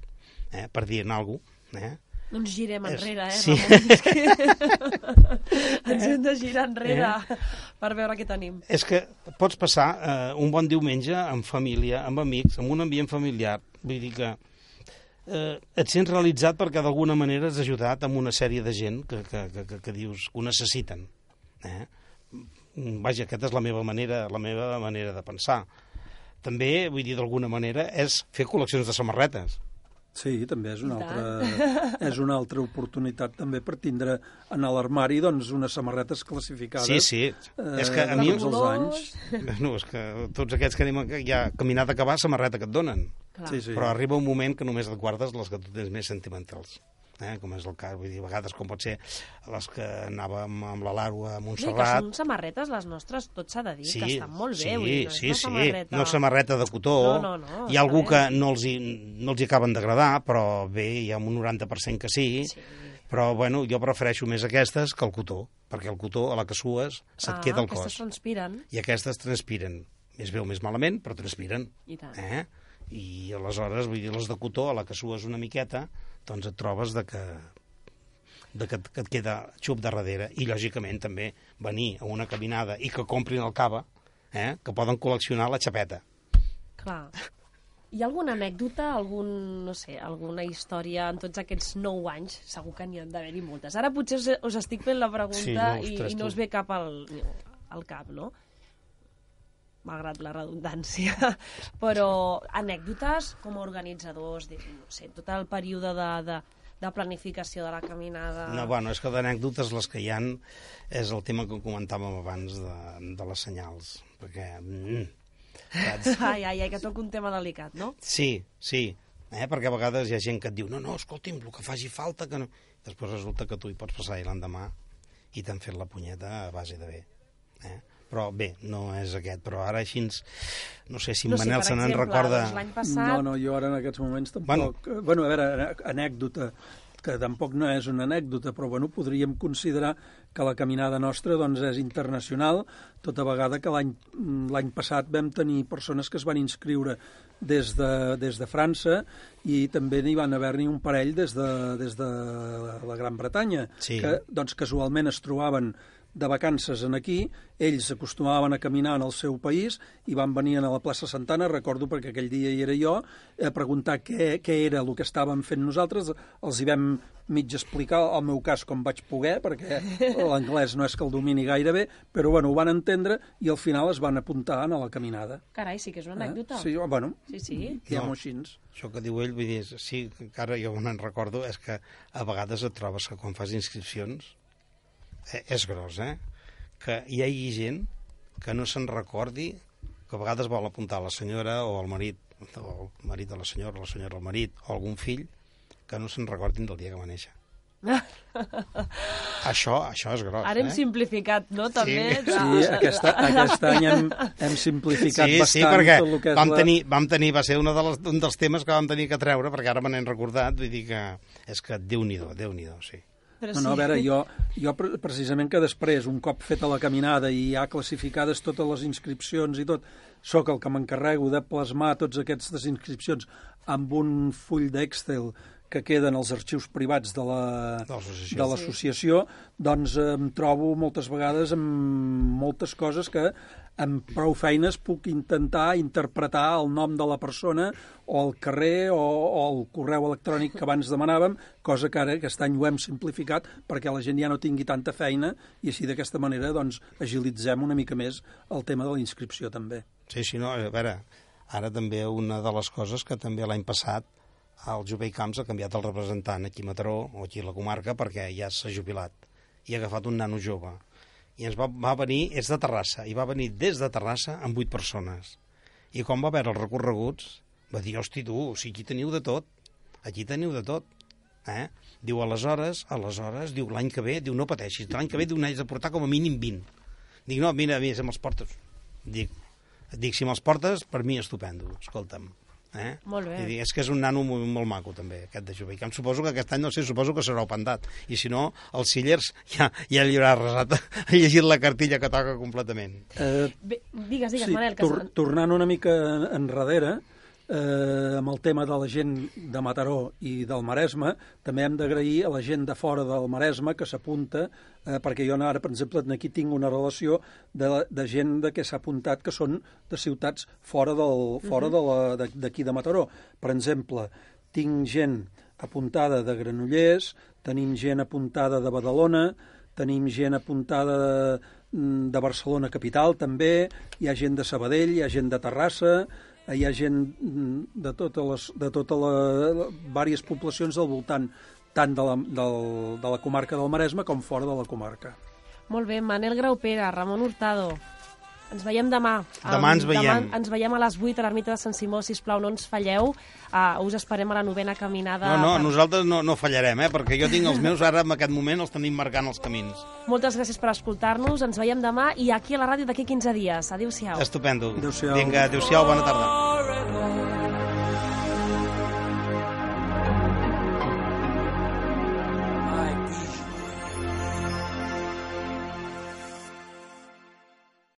Speaker 3: eh? per dir-ne alguna cosa. Eh?
Speaker 1: No ens girem enrere, eh,
Speaker 3: sí.
Speaker 1: Ramon? És que ens hem de girar enrere
Speaker 3: Eh?
Speaker 1: per veure què tenim.
Speaker 3: És que pots passar eh, un bon diumenge amb família, amb amics, amb un ambient familiar. Vull dir que eh, et sents realitzat perquè d'alguna manera has ajudat amb una sèrie de gent que, que, que, que, que dius ho necessiten. Eh? Vaja, aquesta és la meva manera, la meva manera de pensar. També, vull dir, d'alguna manera, és fer col·leccions de samarretes.
Speaker 2: Sí, també és una, altra, és una altra oportunitat també per tindre en l'armari doncs, unes samarretes classificades.
Speaker 3: Sí, sí.
Speaker 2: Eh,
Speaker 3: és que a
Speaker 2: de
Speaker 3: mi...
Speaker 2: els anys.
Speaker 3: No, és que tots aquests que anem a, ja caminat a acabar, samarreta que et donen.
Speaker 1: Clar.
Speaker 2: Sí, sí.
Speaker 3: Però arriba un moment que només et guardes les que tu tens més sentimentals. Eh? Com és el cas, vull dir, a vegades com pot ser les que anàvem amb la Laru a
Speaker 1: Sí, que
Speaker 3: Montserrat.
Speaker 1: són samarretes les nostres, tot s'ha de dir, que estan molt bé.
Speaker 3: sí,
Speaker 1: vull dir, no
Speaker 3: sí, sí.
Speaker 1: samarreta...
Speaker 3: No samarreta de cotó.
Speaker 1: No, no, no,
Speaker 3: hi ha algú
Speaker 1: bé.
Speaker 3: que no els, hi, no els hi acaben d'agradar, però bé, hi ha un 90% que sí.
Speaker 1: Sí.
Speaker 3: Però, bueno, jo prefereixo més aquestes que el cotó, perquè el cotó, a la que sues, se't
Speaker 1: ah,
Speaker 3: queda el
Speaker 1: aquestes
Speaker 3: cos.
Speaker 1: transpiren.
Speaker 3: I aquestes transpiren. Més bé o més malament, però transpiren.
Speaker 1: I tant.
Speaker 3: Eh? I aleshores, vull dir, les de cotó, a la que sues una miqueta, doncs et trobes de que, de que, que et queda xup de darrere. I, lògicament, també venir a una caminada i que comprin el cava, eh? que poden col·leccionar la xapeta.
Speaker 1: Clar. Hi ha alguna anècdota, algun, no sé, alguna història en tots aquests nou anys? Segur que n'hi han d'haver-hi moltes. Ara potser us, us estic fent la pregunta
Speaker 3: Sí, no,
Speaker 1: i,
Speaker 3: ostres,
Speaker 1: i no
Speaker 3: tu.
Speaker 1: us ve cap al, al cap, no? Malgrat la redundància. Però anècdotes com a organitzadors, de, no sé, tot el període de, de, de planificació de la caminada...
Speaker 3: No, bueno, és que d'anècdotes les que hi han és el tema que comentàvem abans de, de les senyals. Perquè... Mm, saps?
Speaker 1: Ai, ai, ai, que toca un tema delicat, no?
Speaker 3: Sí, sí. Eh? Perquè a vegades hi ha gent que et diu no, no, escolti'm, el que faci falta que no... Després resulta que tu hi pots passar i l'endemà i t'han fet la punyeta a base de bé. Eh? Però bé, no és aquest. Però ara així, ens- no sé si en
Speaker 1: no
Speaker 3: Manel
Speaker 1: per
Speaker 3: se n'en recorda...
Speaker 1: doncs passat...
Speaker 2: No, no, jo ara en aquests moments tampoc... Bueno, bueno a veure, anècdota, que tampoc no és una anècdota, però bueno, podríem considerar que la caminada nostra doncs, és internacional, tota vegada que l'any l'any passat vam tenir persones que es van inscriure des de, des de França i també n'hi van haver-n'hi un parell des de, des de la Gran Bretanya,
Speaker 3: Sí.
Speaker 2: que doncs, casualment es trobaven de vacances en aquí, ells acostumaven a caminar en el seu país i van venir a la plaça Santana, recordo perquè aquell dia hi era jo, a preguntar què, què era el que estàvem fent nosaltres, els hi vam mig explicar, el meu cas com vaig poder, perquè l'anglès no és que el domini gaire bé, però bueno, ho van entendre i al final es van apuntar a la caminada.
Speaker 1: Carai, sí que és una anècdota.
Speaker 2: Eh? Sí, bueno,
Speaker 1: sí. sí.
Speaker 2: diguem-ho
Speaker 3: No.
Speaker 2: així.
Speaker 3: Això que diu ell, vull dir, sí, que encara jo me'n recordo, és que a vegades et trobes que quan fas inscripcions, eh, és gros, eh? que hi hagi gent que no se'n recordi que a vegades vol apuntar la senyora o el marit, o el marit de la senyora, la senyora al marit, o algun fill, que no se'n recordin del dia que va néixer. Això, això és gros,
Speaker 1: Ara hem
Speaker 3: eh?
Speaker 1: simplificat, no, també?
Speaker 3: Sí.
Speaker 2: Sí, aquest, aquest any hem, hem simplificat
Speaker 3: sí,
Speaker 2: bastant
Speaker 3: sí, perquè
Speaker 2: tot el que és
Speaker 3: vam,
Speaker 2: la...
Speaker 3: tenir, vam tenir, va ser una de les, un dels temes que vam tenir que treure, perquè ara me n'he recordat, vull dir que és que Déu-n'hi-do, Déu-n'hi-do, sí.
Speaker 1: Però
Speaker 2: No, no, a veure, jo, jo pre- precisament que després, un cop feta la caminada i ja classificades totes les inscripcions i tot, sóc el que m'encarrego de plasmar tots aquestes inscripcions amb un full d'Excel que queden als arxius privats de la-
Speaker 3: De l'associació.
Speaker 2: de l'associació, doncs em trobo moltes vegades amb moltes coses que amb prou feines puc intentar interpretar el nom de la persona o el carrer o, o el correu electrònic que abans demanàvem, cosa que ara aquest any ho hem simplificat perquè la gent ja no tingui tanta feina i així d'aquesta manera doncs, agilitzem una mica més el tema de la inscripció també.
Speaker 3: Sí, sí, no, a veure, ara també una de les coses que també l'any passat el Jovell Camps ha canviat el representant aquí a Mataró o aquí a la comarca perquè ja s'ha jubilat i ha agafat un nano jove i ens va, va venir, és de Terrassa i va venir des de Terrassa amb vuit persones i quan va veure els recorreguts va dir, hosti tu, o sigui, aquí teniu de tot aquí teniu de tot eh? diu, aleshores, aleshores, diu, l'any que ve, diu, no pateixis, l'any que ve, diu, n'haig de portar com a mínim 20 dic, no, mira, mira, si me'ls portes dic, dic, si me'ls portes, per mi estupendo, escolta'm. Eh?
Speaker 1: Molt bé.
Speaker 3: I és que és un nano molt, molt maco, també, aquest de Jovell. Camp. Suposo que aquest any, no sé, suposo que serà opendat. I si no, els Sillers ja, ja li haurà resat, ha llegit la cartilla que toca completament.
Speaker 2: Eh,
Speaker 1: Bé, digues, digues, Manel, que...
Speaker 2: tor tornant una mica enrere, eh, amb el tema de la gent de Mataró i del Maresme, també hem d'agrair a la gent de fora del Maresme que s'apunta, eh, perquè jo ara, per exemple, aquí tinc una relació de, de gent de que s'ha apuntat que són de ciutats fora del, fora de d'aquí de, de Mataró. Per exemple, tinc gent apuntada de Granollers, tenim gent apuntada de Badalona, tenim gent apuntada de, de Barcelona capital també, hi ha gent de Sabadell, hi ha gent de Terrassa, hi ha gent mm, de totes les, de totes les diverses poblacions del voltant tant de la, del, de la comarca del Maresme com fora de la comarca.
Speaker 1: Molt bé, Manel Graupera, Ramon Hurtado. Ens veiem demà.
Speaker 3: Demà ens veiem.
Speaker 1: Demà ens veiem a les 8 a l'ermita de Sant Simó, sisplau, no ens falleu. Uh, us esperem a la novena caminada.
Speaker 3: No, no,
Speaker 1: per-
Speaker 3: nosaltres no, no fallarem, eh? perquè jo tinc els meus, ara en aquest moment els tenim marcant els camins.
Speaker 1: Moltes gràcies per escoltar-nos. Ens veiem demà i aquí a la ràdio d'aquí 15 dies. Adéu-siau.
Speaker 3: Estupendo.
Speaker 2: Adéu-siau.
Speaker 3: Vinga, adéu-siau, bona tarda.